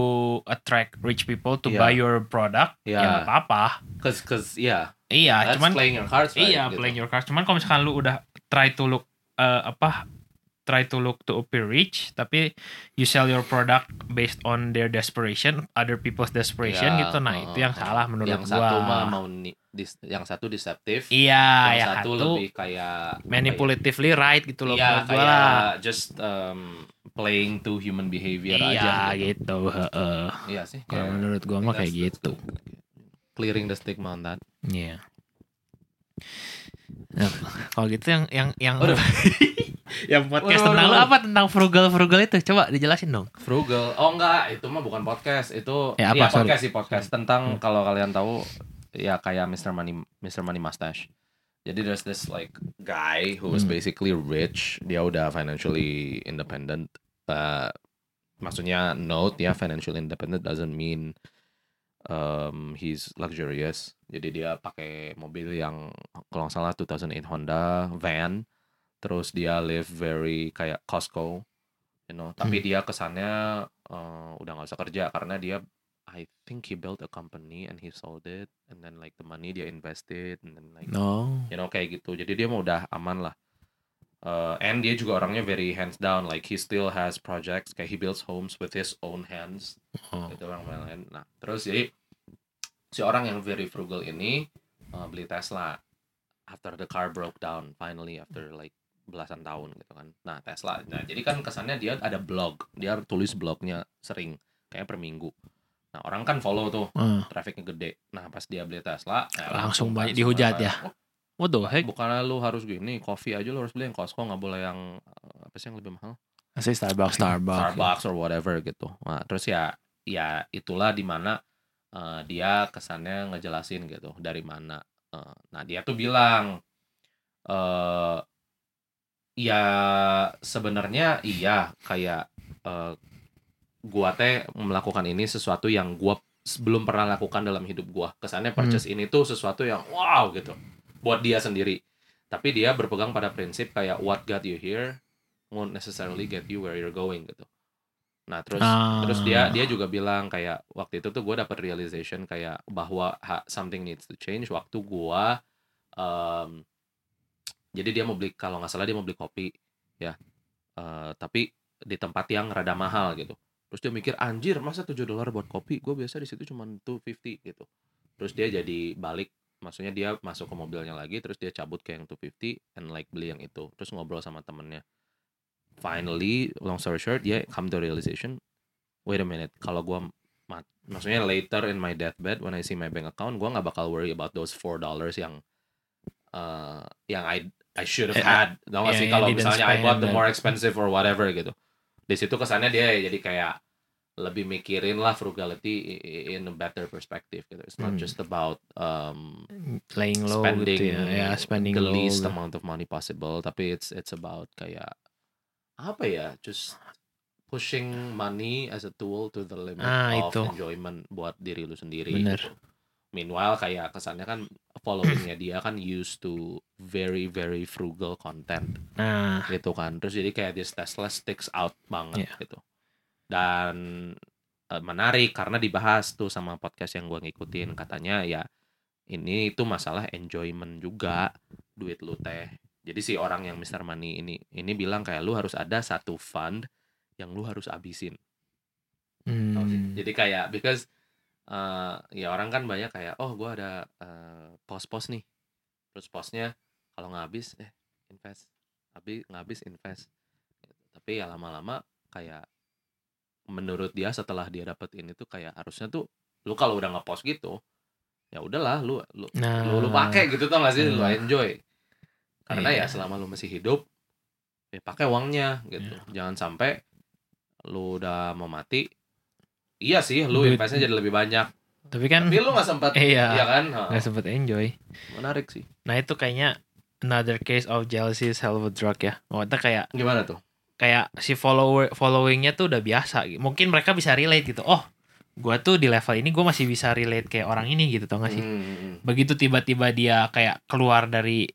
attract rich people to Iya. buy your product, Iya. ya nggak apa-apa. Cause, cause, yeah, Iya, that's cuman playing your cards right. iya gitu. playing your cards. Cuman kalau misalkan lu udah try to look eh, apa try to look to appear rich tapi you sell your product based on their desperation, other people's desperation Iya, gitu. Nah, uh, itu yang uh, salah menurut yang gua. satu mah mau dis- yang satu deceptive, Iya, yang yang satu, satu lebih kayak manipulatively right gitu loh Iya, gua lah. kayak just um, playing to human behavior aja. Iya, gitu. gitu. heeh. Iya sih. Kalau kayak- menurut gua mah kayak that's- gitu. Clearing the stigma on that. Iya. Nah, kalau gitu yang yang yang Waduh. <laughs> yang podcast tentang lu apa tentang frugal frugal itu coba dijelasin dong. Frugal. Oh enggak, itu mah bukan podcast. Itu Ya, apa? iya, Sorry. podcast sih podcast tentang Hmm. kalau kalian tahu ya kayak Mr. Money Mr. Money Mustache. Jadi there's this like guy who was Hmm. basically rich. Dia udah financially independent. Uh, maksudnya note ya financially independent doesn't mean um, he's luxurious. Jadi dia pakai mobil yang kalau nggak salah 2008 Honda van. Terus dia live very kayak Costco, you know. Tapi dia kesannya uh, udah nggak usah kerja karena dia I think he built a company and he sold it and then like the money dia invested and then like No. you know kayak gitu. Jadi dia mau udah aman lah. Uh, and dia juga orangnya very hands down like he still has projects. Kayak he builds homes with his own hands. Oh. itu orang lain. Nah terus jadi si orang yang very frugal ini uh, beli Tesla after the car broke down finally after like belasan tahun gitu kan. Nah Tesla. Nah jadi kan kesannya dia ada blog. Dia tulis blognya sering kayak per minggu. Nah orang kan follow tuh Eh, trafficnya gede. Nah pas dia beli Tesla ya Langsung banyak langsung dihujat ya? "Oh, what the heck? bukannya lu harus gini kopi aja lu harus beli yang Costco nggak boleh yang uh, apa sih yang lebih mahal Saya Starbucks, Starbucks. Starbucks or whatever gitu. Nah, terus ya ya itulah di mana uh, dia kesannya ngejelasin gitu dari mana. Uh, nah dia tuh bilang eh ya sebenarnya iya kayak uh, gua teh melakukan ini sesuatu yang gua belum pernah lakukan dalam hidup gua. Kesannya purchase ini tuh sesuatu yang wow gitu buat dia sendiri. Tapi dia berpegang pada prinsip kayak what got you here won't necessarily get you where you're going gitu. Nah terus Ah. terus dia dia juga bilang kayak waktu itu tuh gue dapet realization kayak bahwa ha- something needs to change waktu gue um, jadi dia mau beli kalau nggak salah dia mau beli kopi ya Eh, tapi di tempat yang rada mahal gitu terus dia mikir anjir masa 7 dolar buat kopi gue biasa di situ cuma 250 gitu terus dia jadi balik maksudnya dia masuk ke mobilnya lagi terus dia cabut ke yang 250 and like beli yang itu terus ngobrol sama temennya. Finally long story short dia come to realization wait a minute kalau gua mat, maksudnya later in my deathbed when I see my bank account gua nggak bakal worry about those four dollars yang uh, yang I I should have Eh, had. Tau gak yeah, sih? yang kalau misalnya I bought the more expensive or whatever gitu. Di situ kesannya dia jadi kayak lebih mikirin lah frugality in a better perspective gitu it's not Hmm. just about um, Laying low spending gitu ya. Ya, spending the low. least gitu. amount of money possible tapi it's it's about kayak apa ya just pushing money as a tool to the limit Ah, of itu. enjoyment buat diri lu sendiri Bener. gitu. meanwhile kayak kesannya kan followingnya dia kan used to very very frugal content Nah, gitu kan terus jadi kayak this Tesla sticks out banget Iya. gitu dan eh, menarik karena dibahas tuh sama podcast yang gua ngikutin. Katanya ya ini itu masalah enjoyment juga duit lu teh. Jadi si orang yang Mr. Money ini ini bilang kayak lu harus ada satu fund yang lu harus abisin hmm, jadi kayak because eh, ya orang kan banyak kayak oh gua ada eh, pos-pos nih. Terus posnya kalau nggak habis eh invest. Habis nggak habis invest. Tapi ya lama-lama kayak menurut dia setelah dia dapetin itu kayak harusnya tuh lu kalau udah ngepost gitu ya udahlah lu lu nah, lu, lu pakai gitu tau gak sih lu Iya. enjoy karena Iya. ya selama lu masih hidup ya pakai uangnya gitu Iya. jangan sampai lu udah mau mati iya sih lu Duit- investnya jadi lebih banyak Tapi kan tapi lu nggak sempat <laughs> Iya. iya kan Ha, nggak sempet enjoy. menarik sih Nah itu kayaknya another case of jealousy is hell of a drug ya. Maksudnya kayak gimana tuh kayak si follower followingnya tuh udah biasa. Mungkin mereka bisa relate gitu. Oh, gua tuh di level ini gua masih bisa relate kayak orang ini gitu tau gak sih? Hmm, hmm, hmm. Begitu tiba-tiba dia kayak keluar dari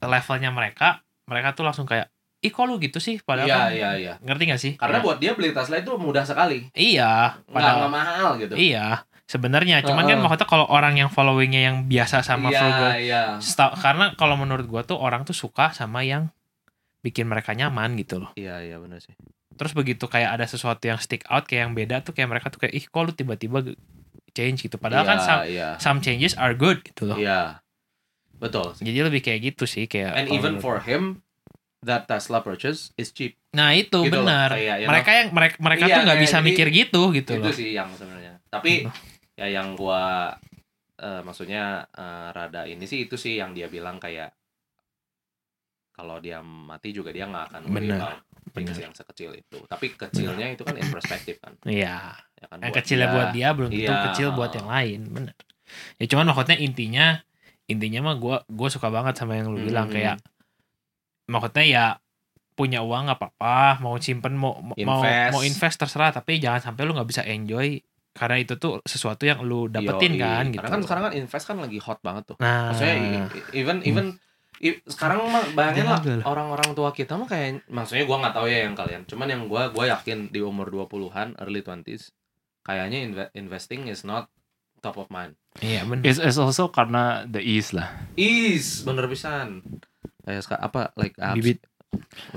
levelnya mereka, mereka tuh langsung kayak ih kok lu gitu sih padahal Iya, kan iya, iya. ngerti gak sih Karena Kayak, buat dia beli Tesla itu mudah sekali. iya padahal nggak mahal gitu. iya sebenarnya cuman kan Heeh. maksudnya kalau orang yang followingnya yang biasa sama iya, frugal iya. karena kalau menurut gua tuh orang tuh suka sama yang bikin mereka nyaman gitu loh Iya, iya benar sih. terus begitu kayak ada sesuatu yang stick out kayak yang beda tuh kayak mereka tuh kayak ih kok lu tiba-tiba change gitu padahal kan Iya, some, iya. some changes are good gitu loh Iya. Betul. sih. jadi lebih kayak gitu sih kayak And even for him that Tesla purchase is cheap. nah itu gitu benar kayak, you mereka yang mereka mereka Iya, tuh nggak kayak bisa jadi- mikir gitu gitu itu loh sih yang sebenarnya. Tapi ya yang gua eh, maksudnya eh, rada ini sih itu sih yang dia bilang kayak kalau dia mati juga dia nggak akan Bener, things bener. yang sekecil itu. Tapi kecilnya itu kan in perspektif kan. iya Ya kan yang kecilnya buat dia belum tentu Iya. kecil buat yang lain bener ya cuman maksudnya intinya intinya mah gue gue suka banget sama yang lu Hmm. bilang kayak maksudnya ya punya uang nggak apa-apa mau simpen mau mau Invest. mau invest terserah tapi jangan sampai lu nggak bisa enjoy karena itu tuh sesuatu yang lu dapetin Yoi. kan gitu Karena kan sekarang kan invest kan lagi hot banget tuh. nah Maksudnya i- i- even even i- sekarang mah bayangin lah orang-orang tua kita mah kayak maksudnya gua nggak tahu ya yang kalian. Cuman yang gua gua yakin di umur 20-an, early 20s kayaknya inve- investing is not top of mind. iya bener It's, it's also karena the ease lah. Is bener pisan. Kayak apa like apps. Bibit.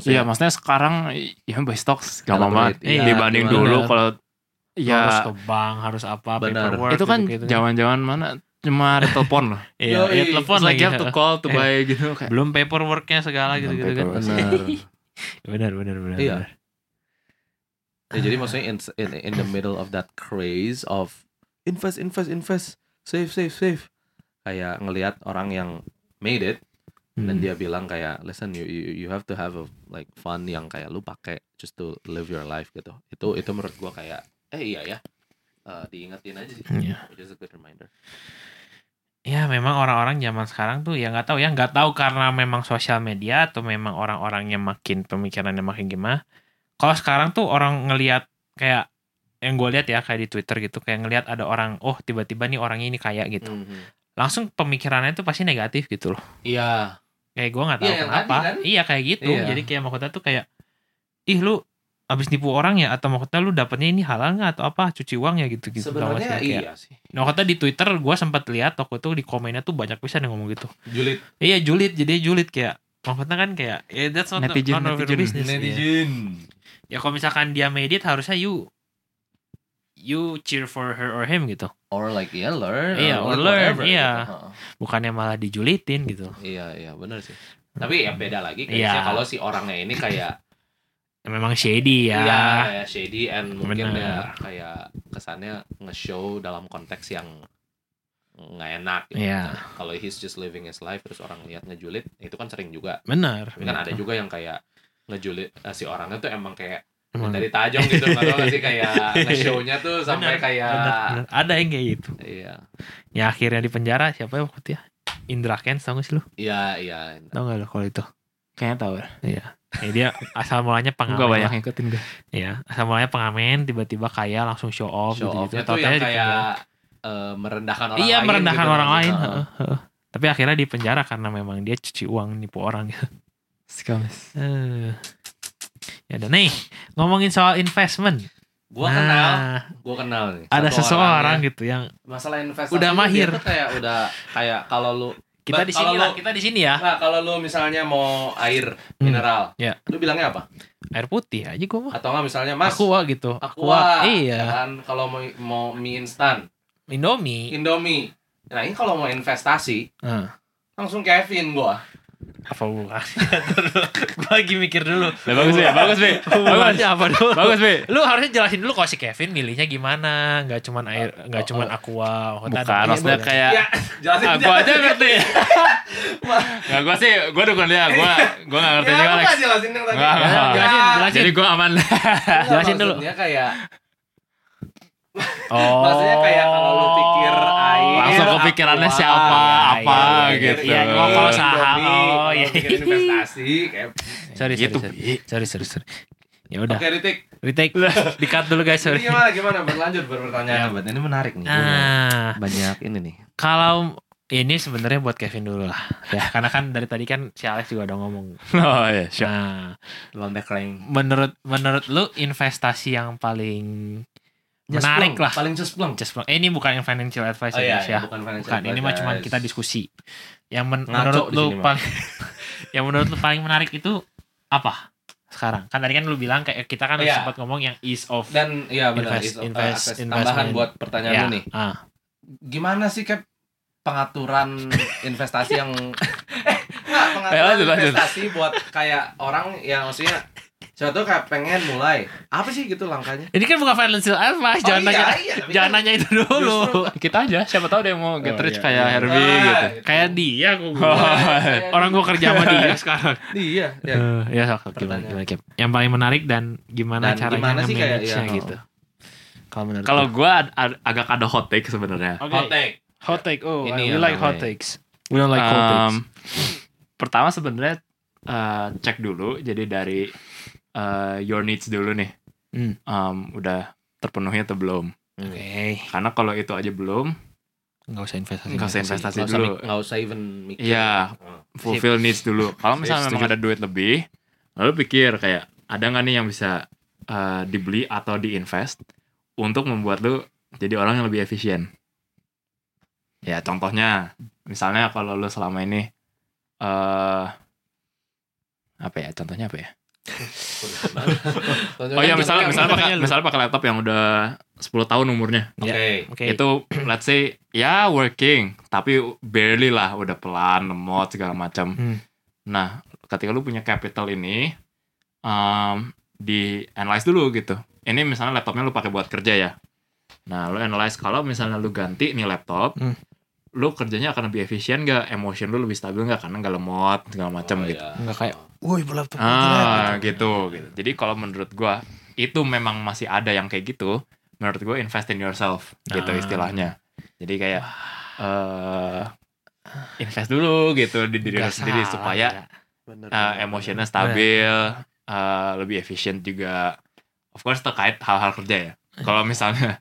Iya, maksudnya sekarang ya buy stocks banget Elaborate. Iya, dibanding gimana? dulu kalau harus ya ke bank harus apa Bener. paperwork itu kan zaman-zaman mana cuma ada telepon loh. <laughs> iya iya telepon like lagi have to call to Eh. <laughs> buy gitu kayak. belum paperworknya segala gitu gitu kan Bener. <laughs> benar benar benar Iya. benar. Ya, jadi maksudnya in, in in the middle of that craze of invest invest invest save save save kayak ngelihat orang yang made it dan Hmm. dia bilang kayak listen you, you you have to have a like fun yang kayak lu pakai just to live your life gitu itu itu menurut gua kayak eh iya ya Eh, diingetin aja sih Iya. which is a good reminder Ya memang orang-orang zaman sekarang tuh ya nggak tahu ya nggak tahu karena memang sosial media atau memang orang-orangnya makin pemikirannya makin gimana. Kalau sekarang tuh orang ngelihat kayak yang gue lihat ya kayak di Twitter gitu kayak ngelihat ada orang oh tiba-tiba nih orangnya ini kaya gitu. Langsung pemikirannya tuh pasti negatif gitu loh. iya Kayak gue nggak tahu yang kenapa. kan? Iya kayak gitu. Iya. Jadi kayak maksudnya tuh kayak ih lu abis nipu orang ya atau maksudnya lu dapetnya ini halal nggak atau apa cuci uang ya gitu gitu. sebenarnya Kayak- iya sih Nah, kata di Twitter gue sempat lihat waktu itu di komennya tuh banyak bisa yang ngomong gitu. julid Iya julid, jadi julid kayak maksudnya kan kayak ya that's not Netizen, none of your netizen. business. Ya. Ya kalau misalkan dia made it harusnya you you cheer for her or him gitu. or like yeah learn Iya, or like learn, whatever iya. gitu. Bukannya malah dijulitin gitu. iya iya benar sih tapi ya beda lagi kayaknya Iya. kalau si orangnya ini kayak Ya, memang shady ya. Iya, shady and mungkin Bener. ya kayak kesannya nge-show dalam konteks yang nggak enak. gitu. Iya. Nah, kalau he's just living his life terus orang lihat ngejulit, itu kan sering juga. Benar. Tapi kan ada juga yang kayak ngejulit eh, si orangnya tuh emang kayak Emang- dari tajong gitu, nggak tahu nggak sih kayak <laughs> nge-show-nya tuh sampai Bener, kayak benar, benar. Ada yang kayak gitu. iya, Ya akhirnya di penjara siapa ya waktu itu ya? Indra Kens tau gak sih lu? iya, iya. Tau gak lu kalau itu? Kayaknya tahu. Iya. Ya, dia asal mulanya pengamen. Enggak banyak ngikutin gue. Iya, asal mulanya pengamen tiba-tiba kaya langsung show off Show off-nya tuh Tau-taunya yang kayak eh, merendahkan orang iya lain. merendahkan gitu. orang lain. Heeh, heeh. Tapi akhirnya di penjara karena memang dia cuci uang nipu orang. Skamis. Eh. ya udah nih ngomongin soal investment. Gua kenal, Nah, gua kenal nih. ada seseorang orangnya. gitu yang masalah investasi Udah mahir. tuh kayak udah kayak kalau lu kita Ba- di sini lah, kita di sini ya. Nah, kalau lu misalnya mau air Hmm. mineral, Ya. lu bilangnya apa? Air putih aja gua mah. Atau enggak misalnya Mas, Aqua gitu. Aqua. Iya. Kan kalau mau mau mie instan, Indomie. Indomie. Nah, ini kalau mau investasi, Nah, langsung Kevin gua. Apa bukan? <laughs> gua lagi mikir dulu. Lah bagus ya, bagus be. <laughs> Bagus. Apa dulu? Bagus be. Lu harusnya jelasin dulu kalau si Kevin milihnya gimana, nggak cuman air, nggak Oh, cuman oh. aqua. Maksudnya Bukan, maksudnya kayak Ya, jelasin aku aja ngerti. <laughs> Nggak, gue sih, gue dukung dia. Gue gue nggak ngerti Ya, juga, Alex. jelasin yang tadi. Jelasin, jelasin. Jadi gue aman. Jelasin dulu. Maksudnya kayak Oh. Maksudnya kayak kalau lu pikir air, Langsung kepikirannya aqua, siapa, iya, apa iya, gitu. Iya, oh, kalau saham, oh, iya. investasi kayak Sorry, sorry, Gitu, sorry. Sorry, sorry, sorry. Ya udah, Oke, Ritik. retake. Di cut dulu guys, Ini sorry. gimana gimana berlanjut berpertanyaan. Ini menarik nih. Nah, Banyak ini nih. kalau Ini sebenarnya buat Kevin dulu lah. Ya, karena kan dari tadi kan si Alex juga udah ngomong. Oh iya, sure. Nah, rank. menurut menurut lu investasi yang paling menarik lah. Paling cesplong. Just eh, ini bukan financial advice Oh ya, iya, ya. bukan financial Bukan, ini mah cuma kita diskusi. Yang men- Ngaco menurut lu paling <laughs> yang menurut lu paling menarik itu apa? Sekarang. Kan tadi kan lu bilang kayak kita kan Iya. sempat ngomong yang ease of Dan iya benar Invest- uh, invest- investment. tambahan buat pertanyaan ya. lu nih. Ah. Gimana sih Cap pengaturan <laughs> investasi yang <laughs> eh enggak, pengaturan Eh, lanjut, lanjut. investasi buat kayak orang yang maksudnya siapa tuh kayak pengen mulai apa sih gitu langkahnya Ini kan bukan financial advice, Oh jangan iya, nanya iya, jangan kan nanya itu dulu. justru- <laughs> Kita aja, siapa tahu dia mau get Oh, rich iya, kayak iya. Herbie Nah, gitu. itu. Kayak dia kok gua. Oh, Kayak Orang gua kerja sama dia <laughs> sekarang. iya ya. Eh, ya sok sok, gimana gimana Kip? Yang paling menarik dan gimana Dan caranya gimana sih kayak, nge-manage-nya iya, gitu. Kalau menurut Kalau gua ad- ad- agak ada hot take sebenarnya. Oke. Hot take. hot take. Oh, Ini we like hot takes. We don't like cold takes. Um, pertama sebenarnya eh, cek dulu jadi dari eh, your needs dulu nih. Hmm. Um, udah terpenuhi atau belum? Oke, Karena kalau itu aja belum, nggak usah investasi. nggak usah investasi usah, dulu. nggak usah even mikir. Iya, Oh. fulfill needs dulu. Kalau misalnya memang ada duit lebih, lalu pikir kayak ada nggak nih yang bisa eh, dibeli atau diinvest untuk membuat lu jadi orang yang lebih efisien. Ya contohnya, misalnya kalau lu selama ini eh apa ya? Contohnya apa ya? Oh iya, misalnya misalnya pakai misalnya pakai laptop yang udah 10 tahun umurnya. Oke. Oke. Itu let's say ya working, tapi barely lah udah pelan, lemot segala macam. Hmm. Nah, ketika lu punya capital ini um, di analyze dulu gitu. Ini misalnya laptopnya lu pakai buat kerja ya. Nah, lu analyze kalau misalnya lu ganti nih laptop, Hmm. Lu kerjanya akan lebih efisien gak? Emotion lu lebih stabil gak? Karena gak lemot segala macam Oh, gitu. iya. Nggak kayak, woi gua Ah, jelek," gitu, gitu. Jadi kalau menurut gua itu memang masih ada yang kayak gitu. Menurut gua invest in yourself gitu Ah. istilahnya. Jadi kayak eh invest dulu gitu di diri lu sendiri salah, supaya ya. Bener, emosionnya stabil, eh, lebih efisien juga. Of course terkait hal-hal kerja ya. Kalau misalnya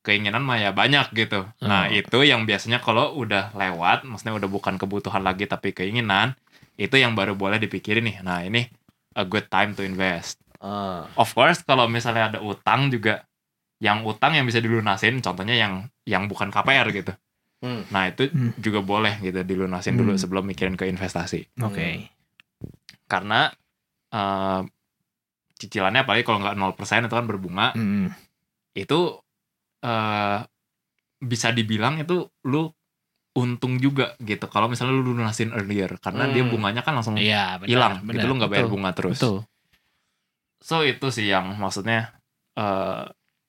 keinginan mah ya banyak gitu. Nah Oh. itu yang biasanya kalau udah lewat, maksudnya udah bukan kebutuhan lagi tapi keinginan, itu yang baru boleh dipikirin nih. Nah ini a good time to invest. Ah. Of course kalau misalnya ada utang juga, yang utang yang bisa dilunasin, contohnya yang yang bukan KPR gitu. Hmm. Nah itu Hmm. juga boleh gitu dilunasin dulu Hmm. sebelum mikirin ke investasi Oke. karena eh, cicilannya apalagi kalau nggak 0% itu kan berbunga Hmm. itu eh bisa dibilang itu lu untung juga gitu kalau misalnya lu lunasin earlier karena dia Hmm. bunganya kan langsung Iya, benar, hilang benar, gitu lu nggak bayar betul, bunga terus Betul. so itu sih yang maksudnya eh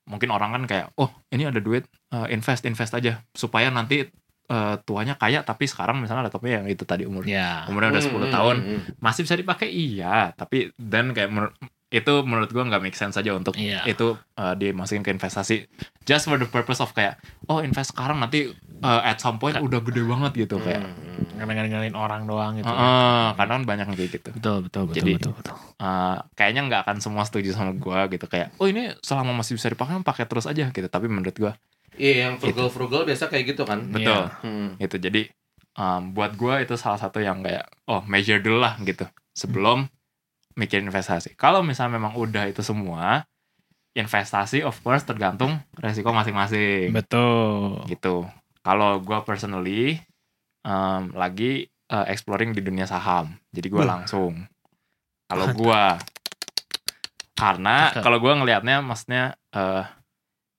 mungkin orang kan kayak oh ini ada duit eh, invest invest aja supaya nanti eh, tuanya kaya tapi sekarang misalnya laptopnya yang itu tadi umur Ya. umurnya udah Hmm, 10 hmm, tahun hmm, hmm. masih bisa dipakai iya tapi dan kayak menur- itu menurut gua nggak make sense aja untuk Iya. itu uh, dimasukin ke investasi just for the purpose of kayak oh invest sekarang nanti uh, at some point udah gede banget gitu kayak Hmm, hmm. Ngedengerin orang doang gitu. "Uh-uh," karena kan banyak yang kayak gitu Betul, betul, betul, Jadi- betul, betul. Uh, kayaknya nggak akan semua setuju sama gua gitu kayak oh ini selama masih bisa dipakai pakai terus aja gitu tapi menurut gua Iya, yang frugal-frugal biasa kayak gitu kan. betul Hmm. gitu jadi um, buat gua itu salah satu yang kayak oh measure dulu lah gitu sebelum mikirin investasi. Kalau misalnya memang udah itu semua investasi of course tergantung resiko masing-masing. Betul. gitu. Kalau gua personally um, lagi uh, exploring di dunia saham. Jadi gua Wah. langsung. Kalau gua karena kalau gua ngelihatnya maksudnya eh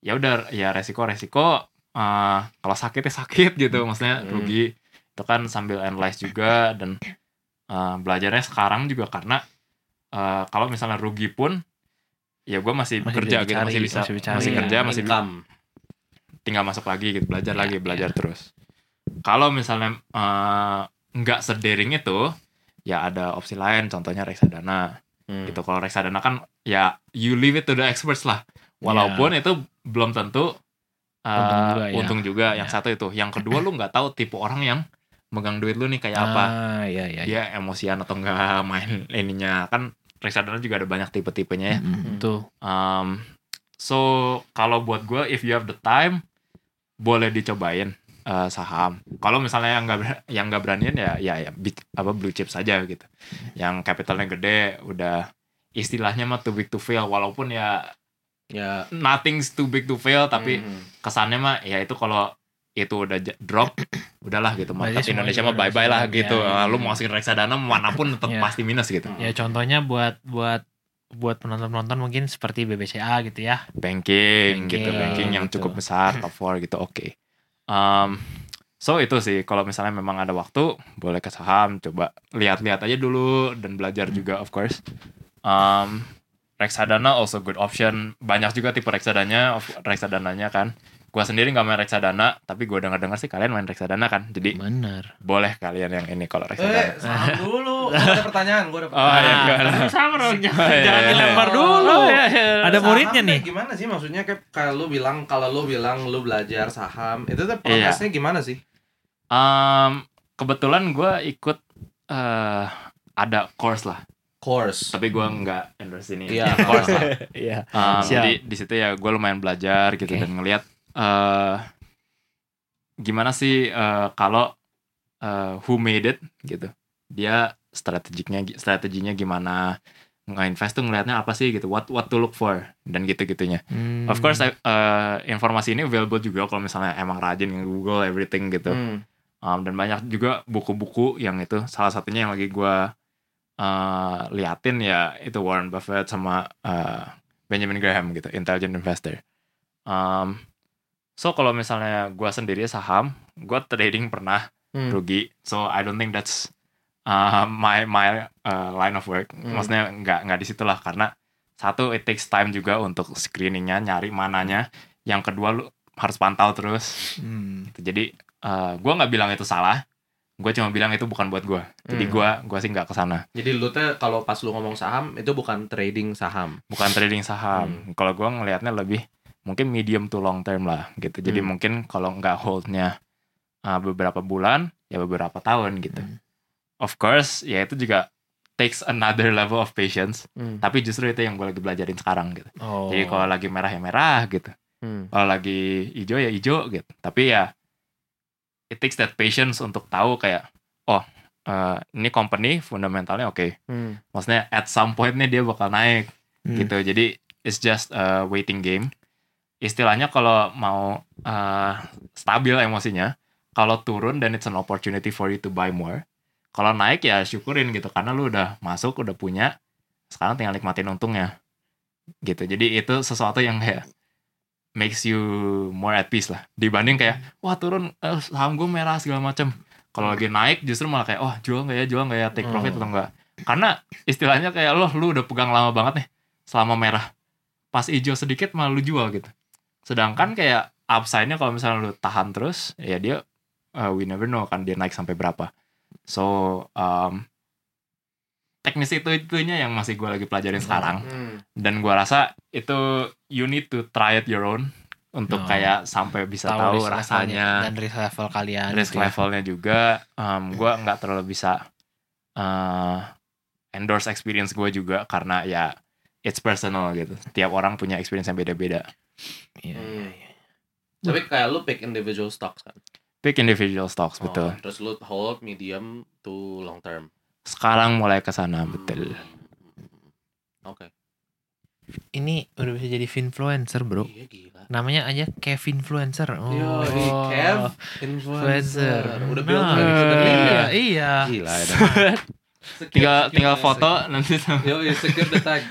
ya udah ya resiko resiko eh kalau sakit ya sakit gitu. Maksudnya Hmm. rugi. Itu kan sambil analyze juga dan eh, belajarnya sekarang juga karena eh, kalau misalnya rugi pun ya gua masih, Masih bisa gitu masih bisa masih masih, dicari. Iya, kerja masih income. tinggal masuk lagi gitu belajar Iya, lagi belajar terus kalau misalnya eh, nggak sedering itu ya ada opsi lain contohnya reksadana Hmm. gitu kalau reksadana kan ya you leave it to the experts lah walaupun itu belum tentu eh, Untung juga ya. untung juga yang Ya. satu itu yang kedua lu nggak tahu tipe orang yang megang duit lu nih kayak apa Ah, iya, iya. iya. dia emosian atau enggak main ininya kan reksadana juga ada banyak tipe-tipenya ya Mm, Betul. Um, so kalau buat gue if you have the time boleh dicobain eh, saham. Kalau misalnya yang nggak yang nggak beranian ya ya ya big- apa blue chip saja gitu. Yang capitalnya gede, udah istilahnya mah too big to fail walaupun ya Ya. nothing's too big to fail tapi Mhm. kesannya mah ya itu kalau itu udah drop udahlah gitu market Berarti Indonesia mah bye bye lah Indonesia. gitu Ya, ya, lu ya. mau masukin reksadana mana pun tetap <laughs> Ya. pasti minus gitu Ya contohnya buat buat buat penonton-penonton mungkin seperti BBCA gitu ya. banking, gitu Banking, banking yang gitu. cukup besar top 4 gitu oke Um, so itu sih kalau misalnya memang ada waktu boleh ke saham coba lihat-lihat aja dulu dan belajar juga of course um, reksadana also good option banyak juga tipe reksadanya reksadananya kan gua sendiri nggak main reksadana tapi gua dengar dengar sih kalian main reksadana kan jadi Bener. boleh kalian yang ini kalau Eh, reksadana saham dulu. Gua ada pertanyaan, gua ada oh pertanyaan. ya enggak lah. Sama dong, jangan, iya, jangan iya. dilempar Oh, dulu. iya, iya. Ada Saham muridnya nih. Gimana sih maksudnya kayak kalau lu bilang kalau lu bilang lu belajar saham, itu tuh Iya. prosesnya gimana sih? Um, kebetulan gue ikut eh ada course lah, Course. tapi gue nggak endorse ini. Iya, course lah. <laughs> Iya. Um, Siap. jadi di situ ya gue lumayan belajar gitu Oke. dan ngelihat eh gimana sih eh, kalau eh, who made it gitu. Dia strateginya strateginya gimana nge-invest tuh ngelihatnya apa sih gitu what what to look for dan gitu-gitunya. Hmm. Of course eh, informasi ini available juga kalau misalnya emang rajin Google everything gitu. Hmm. Um, dan banyak juga buku-buku yang itu salah satunya yang lagi gua uh, liatin ya itu Warren Buffett sama uh, Benjamin Graham gitu intelligent investor. Um, so kalau misalnya gua sendiri saham, gua trading pernah Hmm. rugi. So I don't think that's uh, my my uh, line of work. Hmm. Maksudnya nggak nggak di situ lah karena satu it takes time juga untuk screeningnya nyari mananya. Yang kedua lu harus pantau terus Hmm. gitu. Jadi eh gue nggak bilang itu salah, gue cuma bilang itu bukan buat gue. Jadi Hmm. gue gua sih nggak ke sana. Jadi lu tuh kalau pas lu ngomong saham itu bukan trading saham. Bukan trading saham. Kalau gue ngelihatnya lebih mungkin medium to long term lah gitu. Jadi Hmm. mungkin kalau nggak holdnya eh, beberapa bulan ya beberapa tahun gitu. Hmm. Of course ya itu juga takes another level of patience. Hmm. Tapi justru itu yang gue lagi belajarin sekarang gitu. Oh. Jadi kalau lagi merah ya merah gitu. Hmm. Kalau lagi hijau ya hijau gitu. Tapi ya it takes that patience untuk tahu kayak oh eh, ini company fundamentalnya oke. Hmm. Maksudnya at some point nih dia bakal naik Hmm. gitu. Jadi it's just a waiting game. Istilahnya kalau mau eh, stabil emosinya, kalau turun dan it's an opportunity for you to buy more. Kalau naik ya syukurin gitu karena lu udah masuk, udah punya. Sekarang tinggal nikmatin untungnya. Gitu. Jadi itu sesuatu yang kayak makes you more at peace lah. Dibanding kayak wah turun eh, saham gue merah segala macem. Kalau lagi naik justru malah kayak oh jual nggak ya jual nggak ya take profit Hmm. atau enggak. Karena istilahnya kayak lo lu udah pegang lama banget nih selama merah. Pas hijau sedikit malah lu jual gitu. Sedangkan kayak upside-nya kalau misalnya lu tahan terus ya dia uh, we never know kan dia naik sampai berapa. So um, teknis itu itunya yang masih gue lagi pelajarin sekarang Hmm. dan gua rasa itu you need to try it your own untuk Oh. kayak sampai bisa tahu, levelnya rasanya dan risk level kalian. risk gitu ya. levelnya juga um, gua nggak terlalu bisa uh, endorse experience gue juga karena ya it's personal gitu tiap orang punya experience yang beda-beda Iya, Hmm. iya, iya. Tapi kayak lu pick individual stocks kan. pick individual stocks Oh, betul terus lu hold medium to long term. sekarang mulai ke sana betul Hmm. Oke. Ini udah bisa jadi influencer, Bro. Iya gila. Namanya aja Kevin Influencer. Oh. Yo, di Kev influencer. Udah build Nah, iya, sebenarnya. iya. Gila <laughs> ya. tinggal tinggal foto nanti Yo, yo, secure the tag.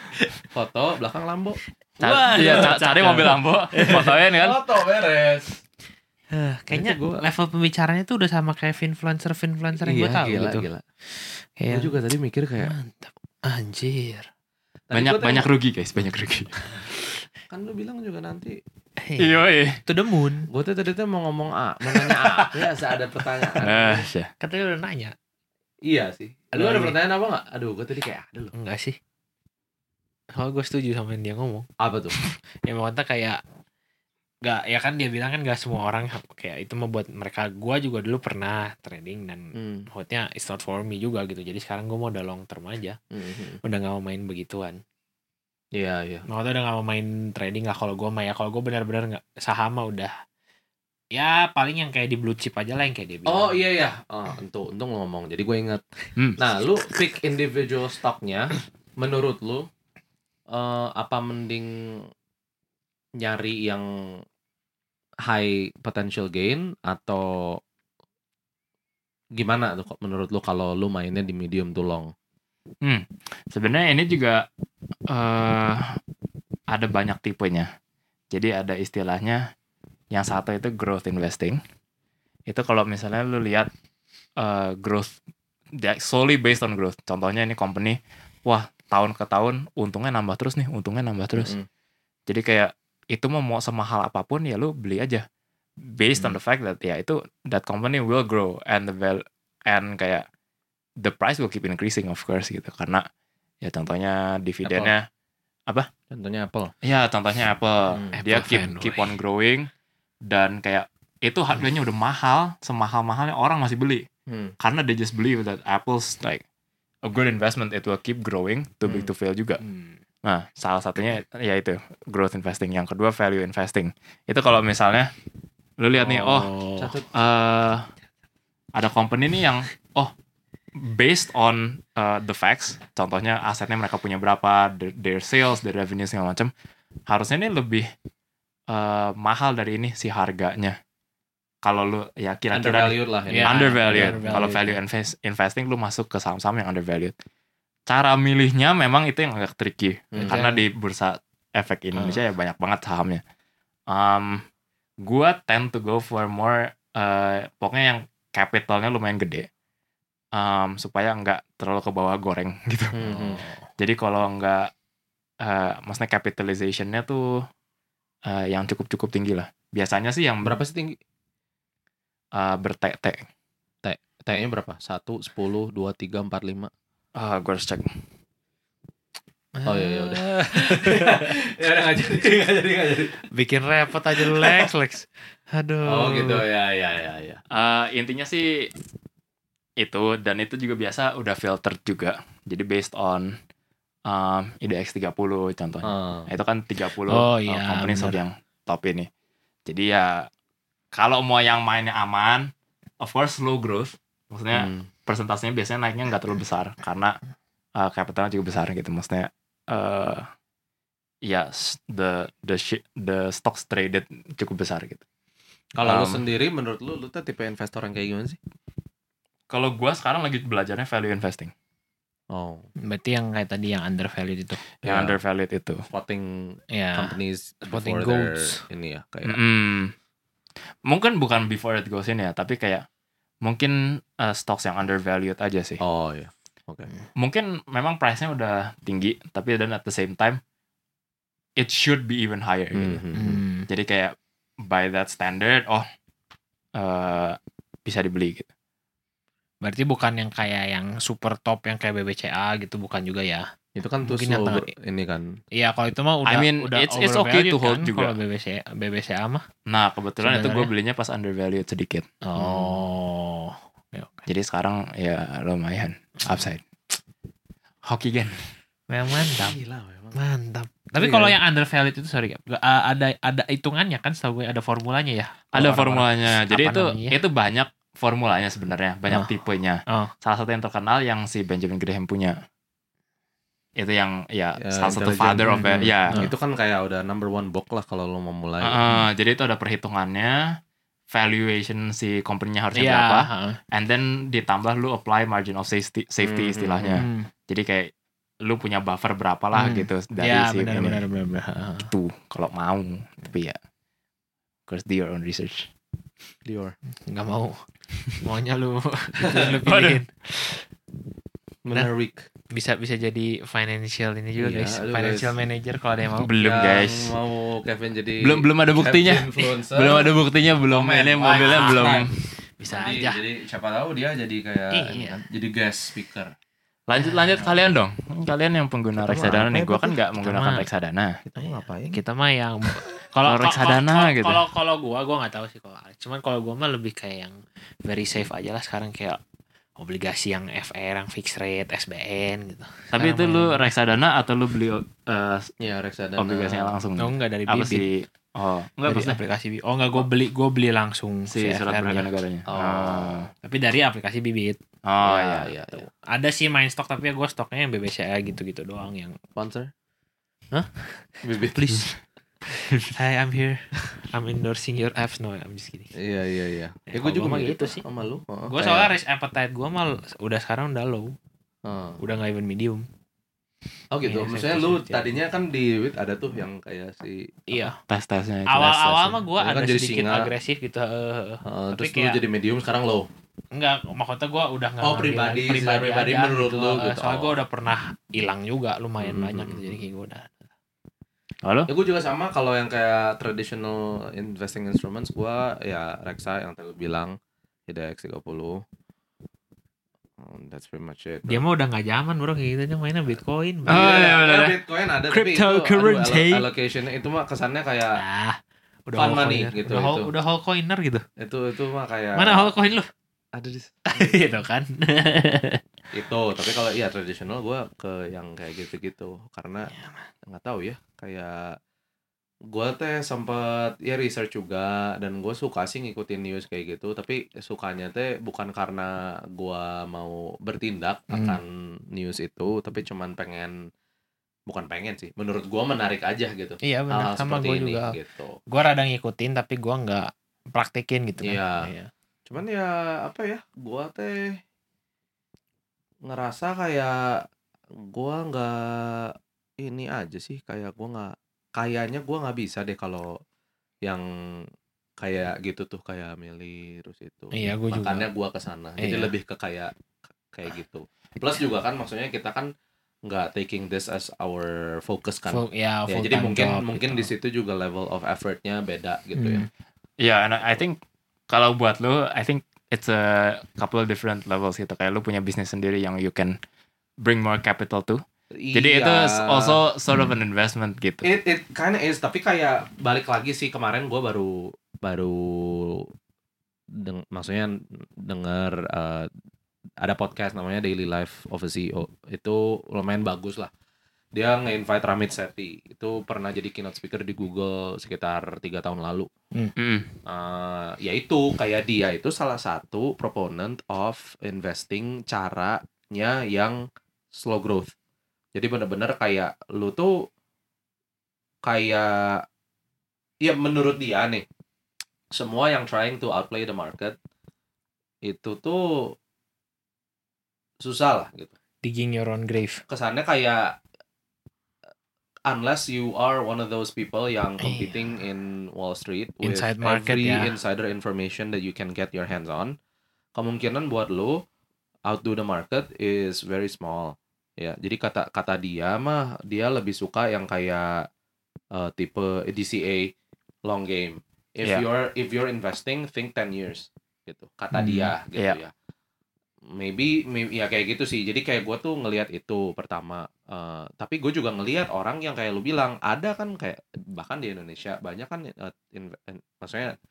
Foto belakang Lambo. Wah, Cari, iya, ca- cakep. cari mobil Lambo <laughs> fotoin kan Foto beres. Eh, kayaknya gua- level pembicaranya tuh udah sama kayak influencer influencer yang gue tahu gila, gitu. gila. Kayak Gue juga tadi mikir kayak mantap. Anjir. tadi banyak tadi- banyak rugi guys banyak rugi <laughs> Kan lu bilang juga nanti. Hey, iya iya to the moon. Gue tuh tadi tuh mau ngomong A, mau nanya A. <laughs> Ya, ada pertanyaan. eh. Katanya udah nanya. Iya sih. Lu ada pertanyaan apa nggak? Aduh, gue tadi kayak ada loh. Enggak sih. Soalnya gue setuju sama yang dia ngomong. Apa tuh? <laughs> Ya maksudnya kayak Gak, ya kan dia bilang kan gak semua orang kayak itu membuat mereka gua juga dulu pernah trading dan Hmm. maksudnya it's not for me juga gitu jadi sekarang gue mau udah long term aja hmm. udah gak mau main begituan Iya, iya. maksudnya udah gak mau main trading lah kalau gue mah ya kalau gue benar-benar nggak saham mah udah ya paling yang kayak di blue chip aja lah yang kayak dia bilang. Oh iya iya. Oh, untung untung lo ngomong. Jadi gue inget. Hmm. Nah, lu pick individual stocknya. Menurut lu eh, apa mending nyari yang high potential gain atau gimana tuh menurut lu kalau lu mainnya di medium to long? Sebenarnya ini juga eh ada banyak tipenya. Jadi ada istilahnya yang satu itu growth investing. Itu kalau misalnya lu lihat eh, growth dia solely based on growth. Contohnya ini company, wah tahun ke tahun untungnya nambah terus nih, untungnya nambah terus. Mm-mm. Jadi kayak itu mau mau semahal apa pun ya lu beli aja. Based on the fact that ya itu that company will grow and the val and kayak the price will keep increasing of course gitu karena ya contohnya dividennya Contohnya Apple. ya contohnya Apple Hmm, dia Apple keep fanboy. keep on growing dan kayak itu harganya udah mahal semahal mahalnya orang masih beli Hmm. karena they just believe that Apple's like a good investment it will keep growing too big Hmm. to fail juga Hmm. Nah, salah satunya ya itu growth investing. Yang kedua value investing. Itu kalau misalnya lu lihat nih, oh Catat. eh ada company nih yang oh based on uh, the facts, contohnya asetnya mereka punya berapa, their, their sales, their revenue segala macam, harusnya ini lebih eh, mahal dari ini si harganya. Kalau lu ya kira-kira Undervalued lah ini. Iya. undervalued. undervalued. Kalau value invest, investing lu masuk ke saham-saham yang undervalued. Cara milihnya memang itu yang agak tricky Hmm. karena di bursa efek Indonesia ya banyak banget sahamnya. Um, gua tend to go for more eh, pokoknya yang capitalnya lumayan gede. Um, supaya nggak terlalu ke bawah goreng <laughs> gitu. Hmm, hmm. Jadi kalau nggak eh maksudnya capitalizationnya tuh eh, yang cukup-cukup tinggi lah. Biasanya sih yang Berapa sih tinggi? Eh, bertek-tek. T-nya berapa? 1, 10, 2, 3, 4, 5. Ah, gua harus cek. Oh, iya, iya, udah. <laughs> ya udah nggak jadi, nggak jadi, nggak jadi. Bikin repot aja lu Lex, Lex. Aduh. Oh gitu ya, ya, ya, ya. Eh, intinya sih itu dan itu juga biasa udah filtered juga. Jadi based on um, IDX 30 contohnya. Ah. Nah, itu kan 30 Oh, uh, iya, company benar. yang top ini. Jadi ya kalau mau yang mainnya aman, of course slow growth. Maksudnya Hmm. persentasenya biasanya naiknya nggak terlalu besar karena uh, capitalnya juga besar gitu. Maksudnya eh ya s- the the the stocks traded cukup besar gitu. Kalau lu Um, sendiri, menurut lu, lu tuh tipe investor yang kayak gimana sih? Kalau gua sekarang lagi belajarnya value investing. Oh, Berarti yang kayak tadi yang undervalued itu. Yang Ya. undervalued itu. spotting Ya. companies Spotting goats. ini ya kayak. Mm-mm. Mungkin bukan before it goes in ya, tapi kayak mungkin uh, stocks yang undervalued aja sih. Oh ya, oke. Mungkin memang price-nya udah tinggi, tapi dan at the same time it should be even higher gitu. Mhm. Hmm. Jadi kayak by that standard, oh uh, bisa dibeli gitu. Berarti bukan yang kayak yang super top yang kayak BBCA gitu bukan juga ya. Itu kan tuh Mungkin yang slow ini kan. Iya, kalau itu mah udah I mean, udah it's- it's okay to overvalued hold kan, juga. Kalau BBCA BBCA mah. Nah kebetulan itu gue Sebenarnya. belinya pas undervalued sedikit. Oh. Ya, oke. Jadi sekarang ya lumayan upside. Hoki gen. Memang mantap. Gila memang. Mantap. Tapi Iya. kalau yang undervalued itu sorry, uh, ada ada hitungannya kan setahu gue ada formulanya ya. Ada formulanya. Jadi itu namanya? itu banyak formulanya sebenarnya, banyak Oh. tipenya. Oh. Salah satu yang terkenal yang si Benjamin Graham punya. Itu yang ya, Ya, salah satu father of Hmm. ya. Oh. Itu kan kayak udah number one book lah kalau lo mau mulai. Heeh, jadi itu ada perhitungannya, valuation si company-nya harusnya Iya. berapa, and then ditambah lu apply margin of safety, safety Hmm, istilahnya. Hmm. Jadi kayak lu punya buffer berapa lah Hmm. gitu dari Ya, si benar benar benar benar. Itu kalau mau, tapi ya, course do your own research. Dior. Nggak mau. <laughs> Maunya lu <laughs> lu pilihin. Menarik. Bisa bisa jadi financial ini juga Iya, guys. aduh, Financial guys. manager kalau ada yang mau. Belum Yang guys. Mau Kevin jadi Belum belum ada buktinya. Belum ada buktinya, belum Komen, ini mobilnya like, belum. Bisa Jadi, aja. jadi siapa tahu dia jadi kayak Iya. kan, jadi guest speaker. Lanjut lanjut kalian dong. Kalian yang pengguna Kita reksadana nih, gua kan nggak menggunakan mah- reksadana. Kita mau ngapain? Kita mah yang <laughs> Kalau reksadana gitu. Kalau kalau gua gua nggak tahu sih kalau Alex. Cuman kalau gua mah lebih kayak yang very safe aja lah sekarang kayak obligasi yang FR yang fixed rate SBN gitu. Tapi itu Sekarang lu main- reksadana atau lu beli uh, Iya reksadana. obligasinya langsung? Oh enggak dari Apa sih? Oh, enggak dari maksudnya aplikasi Bibit. Oh enggak, gue beli gue beli langsung si surat CFR-nya. berharga negaranya. Oh. Tapi dari aplikasi Bibit. Oh, Ya, iya. iya, iya. Ada sih main stok tapi ya gue stoknya yang BBCA gitu-gitu doang yang Sponsor? Hah? Bibit. please. <laughs> Hi, I'm here. I'm endorsing your apps. No, I'm just kidding. Iya, iya, iya. Ya, Ya, gue juga mah gitu sih. Sama lu. Heeh, Gue kayak- soalnya risk appetite gue mal udah sekarang udah low, Heeh. udah nggak even medium. Oh gitu. Iya, Maksudnya lu tadinya kan di WIT ada tuh yang kayak si Iya. Tes-tesnya. itu. Awal-awal mah gue kan ada jadi sedikit singa. agresif gitu. eh, eh, eh. Heeh, Tapi terus lu kayak- jadi medium sekarang low. Enggak, maksudnya gue udah nggak Oh, pribadi, pribadi aja menurut lu Eh, gitu. Soalnya gue Oh. udah pernah hilang juga lumayan Hmm. banyak gitu. Jadi kayak gue udah. Halo? Ya gue juga sama kalau yang kayak traditional investing instruments gua ya Reksa yang tadi bilang IDX 30. Oh, that's pretty much it. Dia mah udah nggak zaman bro kayak gitu dia mainnya Bitcoin. Oh, iya, bener, ya, bener. Bitcoin ada Cryptocurrency. tapi itu allo- mah kesannya kayak Ah, udah Fun money coiner. gitu, Udah itu. udah whole coiner gitu. itu itu mah kayak Mana whole coin lu? Ada di <laughs> gitu kan. <laughs> itu tapi kalau iya tradisional gua ke yang kayak gitu-gitu karena nggak tahu ya kayak gua teh sempet ya research juga dan gue suka sih ngikutin news kayak gitu tapi sukanya teh bukan karena gua mau bertindak Hmm. akan news itu tapi cuman pengen bukan pengen sih menurut gua menarik aja gitu iya benar sama gue juga. gitu Gue rada ngikutin tapi gue nggak praktekin gitu kan. Iya. Cuman ya apa ya gua teh ngerasa kayak gua nggak ini aja sih kayak gua nggak kayaknya gua nggak bisa deh kalau yang kayak gitu tuh kayak milih terus itu Iya, gua juga. makanya gua ke sana jadi Iya. lebih ke kayak kayak gitu plus juga kan maksudnya kita kan nggak taking this as our focus kan Full- ya, ya jadi mungkin job mungkin gitu. di situ juga level of effortnya beda gitu ya Hmm. Iya, and I I think kalau buat lo, I think it's a couple of different levels gitu. Kayak lo punya bisnis sendiri yang you can bring more capital to. Jadi itu Iya. also sort of an investment gitu. It it kinda is tapi kayak balik lagi sih kemarin gua baru baru deng, maksudnya dengar eh, ada podcast namanya Daily Life of a CEO itu lumayan bagus lah dia nge-invite Ramit Sethi itu pernah jadi keynote speaker di Google sekitar tiga tahun lalu Mm. Eh, yaitu kayak dia itu salah satu proponent of investing caranya yang slow growth. Jadi bener-bener kayak lu tuh kayak ya menurut dia nih semua yang trying to outplay the market itu tuh susah lah gitu. Digging your own grave. Kesannya kayak unless you are one of those people yang competing in Wall Street with Inside market, every ya. insider information that you can get your hands on, kemungkinan buat lu outdo the market is very small. Ya, jadi kata kata dia mah dia lebih suka yang kayak uh, tipe DCA long game. If Yeah. you're if you're investing, think 10 years gitu. Kata Hmm, dia gitu yeah. ya. Maybe, maybe ya kayak gitu sih. Jadi kayak gue tuh ngelihat itu pertama. Eh, tapi gue juga ngelihat orang yang kayak lu bilang ada kan kayak bahkan di Indonesia banyak kan eh, in- in- maksudnya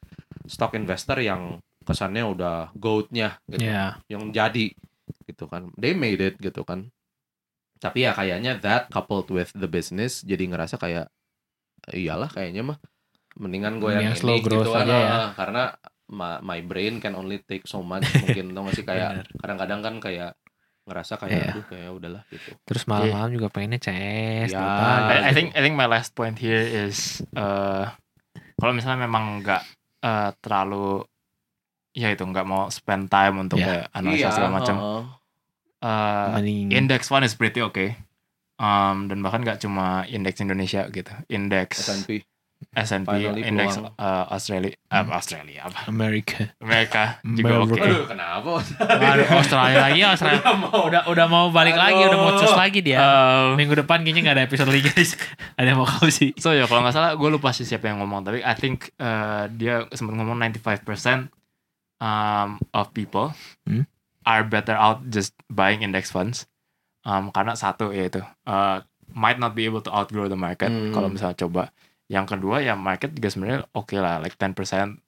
stock investor yang kesannya udah goatnya gitu Ya. yang jadi gitu kan they made it gitu kan tapi ya kayaknya that coupled with the business jadi ngerasa kayak iyalah kayaknya mah mendingan gue yang, Yang slow ini growth gitu kan aja ya. karena my, my brain can only take so much <laughs> mungkin tau gak sih kayak kadang-kadang kan kayak ngerasa kayak Iya. aduh kayak udahlah gitu Terus malam-malam juga pengennya CS. Ya. lupa, Ah, I, I gitu. think I think my last point here is uh, kalau misalnya memang nggak uh, terlalu ya itu nggak mau spend time untuk Ya. kayak analisa segala macam. Uh, Mending- index fund is pretty okay. Um, dan bahkan nggak cuma indeks Indonesia gitu, indeks S&P S&P, Finally keluar. uh, Australia, uh, Australia apa? Amerika. Amerika <laughs> juga oke. America. aduh kenapa Waduh, Australia lagi <laughs> Australia. Udah mau. udah udah mau balik lagi, udah mau cus lagi dia. Uh, Minggu depan kayaknya nggak ada episode lagi guys. <laughs> ada yang mau kau sih. So ya kalau nggak salah gue lupa sih siapa yang ngomong tapi I think uh, dia sempat ngomong 95% um, of people Hmm. are better out just buying index funds um, karena satu yaitu uh, might not be able to outgrow the market Hmm. kalau misalnya coba yang kedua ya market juga sebenarnya oke lah like 10%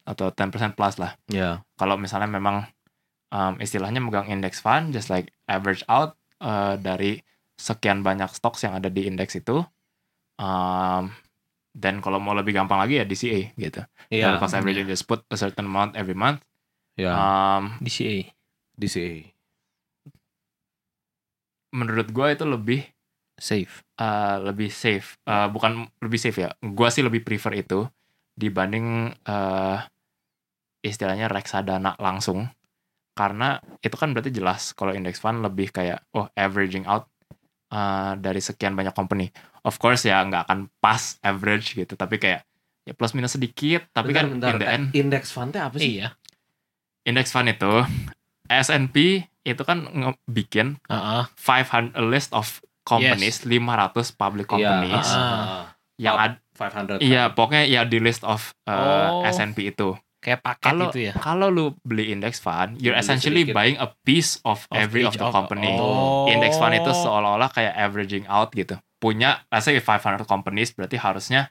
atau 10% plus lah ya kalau misalnya memang um, istilahnya megang index fund just like average out uh, dari sekian banyak stocks yang ada di indeks itu um, Dan kalau mau lebih gampang lagi ya DCA gitu. Iya. Dollar cost averaging just put a certain amount every month. Iya. Um, DCA. DCA. menurut gue itu lebih Safe. uh, lebih safe. Uh, bukan lebih safe ya. Gua sih lebih prefer itu dibanding uh, istilahnya reksadana langsung. Karena itu kan berarti jelas kalau index fund lebih kayak oh averaging out uh, dari sekian banyak company. Of course ya nggak akan pas average gitu, tapi kayak ya plus minus sedikit. Tapi kan Bentar, in the bentar. end index fund-nya apa sih? Iya. index fund itu S&P itu kan ngebikin Heeh. 500 a list of companies 500 public companies Iya, Ah. yang ada 500. iya pokoknya ya di list of uh, Oh. S&P itu Kayak paket kalau itu ya. kalau lu beli index fund you're Beli essentially sedikit. buying a piece of, Of every of the company Oh. index fund itu seolah-olah kayak averaging out gitu punya let's say 500 companies berarti harusnya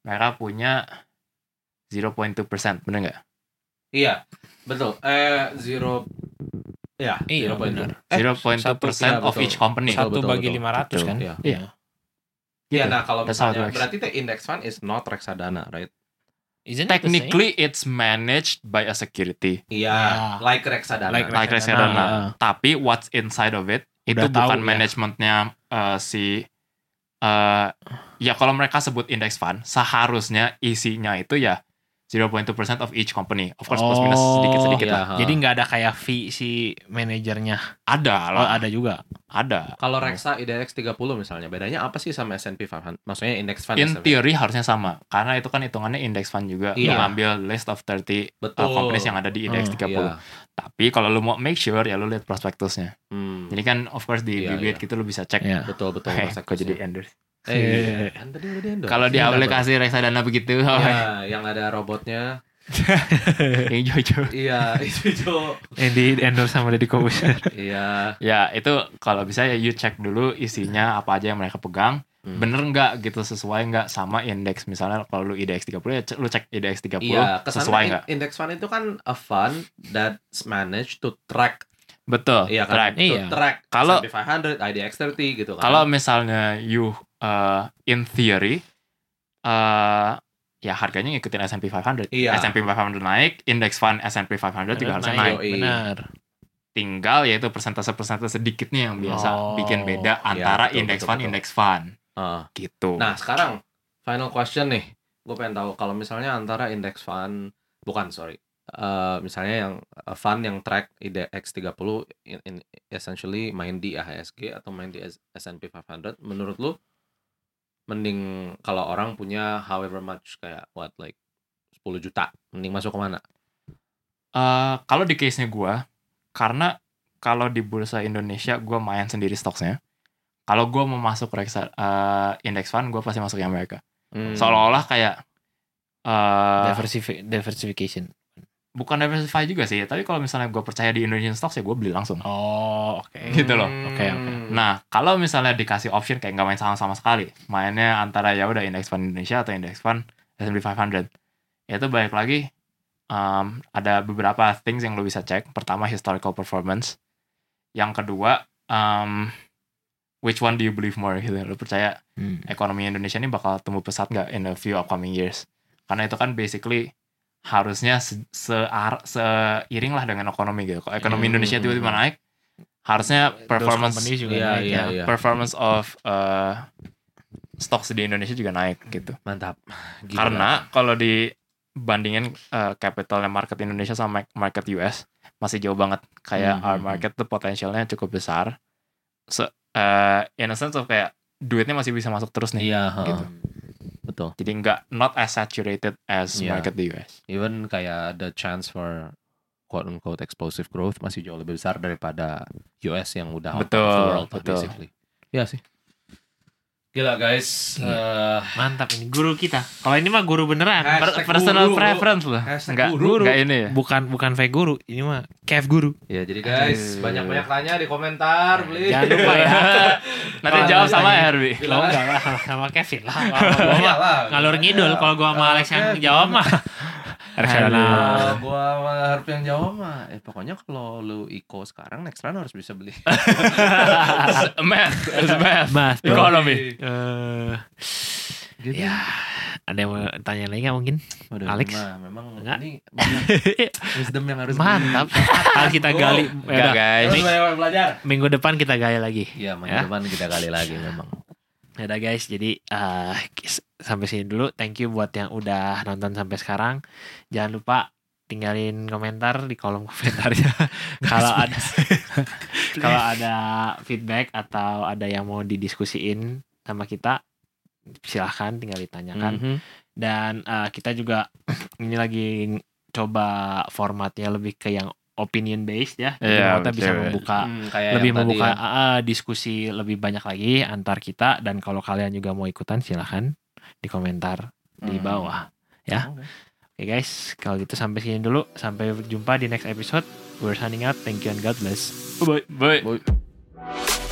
mereka punya 0.2% bener nggak Iya, betul. Eh zero ya, Iya, 0.2. benar. Eh, 0.2% satu, iya, of betul. each company Satu betul, bagi. 500 Betul, kan? iya. Iya. Iya, Gitu. nah kalau it misalnya berarti the index fund is not reksadana, right? Isn't it technically it's managed by a security Iya, Ya. like reksadana. Like like reksadana. reksadana. Ah. Tapi what's inside of it itu Udah tahu bukan ya. manajemennya uh, si uh, ya kalau mereka sebut index fund seharusnya isinya itu ya 0.2% of each company. Of course plus minus Oh, sedikit-sedikit iya. lah. Jadi nggak ada kayak fee si manajernya. Ada Oh, lah, ada juga. ada. Kalau reksa IDX 30 misalnya, bedanya apa sih sama S&P 500? Maksudnya index fund In S&P? theory harusnya sama karena itu kan hitungannya index fund juga. Iya. Lu ambil list of 30 uh, Betul. companies yang ada di index Hmm, 30. Iya. Tapi kalau lu mau make sure ya lu lihat prospektusnya. Hmm. Jadi kan of course di Iya, bibit iya. gitu lu bisa cek. Iya. Betul betul. Prospektusnya. kok jadi endorse? Eh, iya. kan tadi udah di-endorse. Kalau di aplikasi reksadana begitu, Iya, <laughs> yang ada robotnya. <laughs> yang hijau-hijau. Iya, itu Jo. Yang di endorse sama Deddy Kobuser. <laughs> Iya. Ya itu kalau bisa ya you cek dulu isinya apa aja yang mereka pegang. Hmm. Bener nggak gitu sesuai nggak sama indeks misalnya kalau lu IDX 30 ya cek- lu cek IDX 30 Iya, sesuai nggak? in- index fund itu kan a fund that's managed to track. Betul. Iya kan? track. Iya. track Kalau- S&P 500, IDX 30 gitu kan. Kalau misalnya you uh, in theory uh, ya harganya ngikutin S&P 500. Iya. S&P 500 naik, indeks fund S&P 500 juga harusnya naik. Yoi. Benar. Tinggal yaitu persentase-persentase sedikitnya yang biasa Oh. bikin beda Iya, antara betul, indeks betul, fund betul. indeks fund Ah. gitu. Nah, sekarang final question nih. Gue pengen tahu kalau misalnya antara index fund bukan sorry. Eh, misalnya yang uh, fund yang track IDX 30 in, in- essentially main di AHSG atau main di S- S&P 500 menurut lu mending kalau orang punya however much kayak what like 10 juta mending masuk ke mana? Eh, kalau di case-nya gue, karena kalau di bursa Indonesia gue main sendiri stoknya. Kalau gue mau masuk reksa eh, index fund, gue pasti masuk yang Amerika. Hmm. Seolah-olah kayak eh Diversifi- diversification. Bukan diversify juga sih, tapi kalau misalnya gue percaya di Indonesian stocks ya gue beli langsung. Oh, oke. gitu loh. Oke, oke. Nah, kalau misalnya dikasih option kayak nggak main sama-sama sekali, mainnya antara ya udah index fund Indonesia atau index fund S&P 500. Ya itu balik lagi um, ada beberapa things yang lo bisa cek. Pertama historical performance. Yang kedua um, which one do you believe more gitu. Lo percaya Hmm. ekonomi Indonesia ini bakal tumbuh pesat nggak in a few upcoming years? Karena itu kan basically harusnya se sear- seiring lah dengan ekonomi gitu. Kalau ekonomi Hmm. Indonesia tiba-tiba naik, harusnya performance juga Iya, naik ya. iya. performance of uh, stocks di Indonesia juga naik gitu. Mantap. Gila. Karena kalau dibandingin uh, capitalnya market Indonesia sama ma- market US masih jauh banget. Kayak Hmm, our hmm, hmm. market tuh potensialnya cukup besar. So, uh, in a sense of kayak duitnya masih bisa masuk terus nih. Iya, gitu. heeh. Betul. Jadi nggak not as saturated as Iya. market di US. even kayak the chance for quote unquote explosive growth masih jauh lebih besar daripada US yang udah of the Betul, world betul. basically. Iya sih. Gila guys. Eh, Mantap ini guru kita. Kalau ini mah guru beneran. Per- personal guru, preference loh. Hashtag Nggak, guru. nggak ini ya. Bukan bukan fake guru, ini mah Kev guru. ya jadi guys banyak-banyak tanya di komentar, please. Jangan lupa ya. <laughs> Nanti Kalau jawab sama Herbie. Lo enggak lah sama Kevin lah. <laughs> Kalau ngalur ngidul kalau gua sama Alex yang jawab mah. Reksadana. Gua Harp yang jawab mah, eh pokoknya kalau lu Iko sekarang next round harus bisa beli. <laughs> math, it's math. Mas, bro. Economy. Eh, Gitu. ya Ada yang mau tanya lagi nggak mungkin? Waduh, Alex? Memang, memang Enggak. ini <laughs> wisdom yang harus Mantap. Harus <laughs> kita gali. Ya Enggak udah, guys. Belajar. minggu depan kita gali lagi. Iya, Ya. minggu depan kita kali lagi memang. Ya udah guys, jadi kis- sampai sini dulu. Thank you buat yang udah nonton sampai sekarang. Jangan lupa tinggalin komentar di kolom <laughs> komentarnya. kalau ada <laughs> kalau ada feedback atau ada yang mau didiskusiin sama kita, silahkan tinggal ditanyakan. Mhm. Dan eh, kita juga <clears throat> ini lagi coba formatnya lebih ke yang opinion based ya. Jadi Iya, kita bisa membuka Hmm, kayak lebih membuka ya. ah, diskusi lebih banyak lagi antar kita dan kalau kalian juga mau ikutan silahkan di komentar di Hmm. bawah ya. Oke. Oke guys, kalau gitu sampai sini dulu. Sampai jumpa di next episode. We're signing out. Thank you and God bless. Bye bye. Bye. Boy.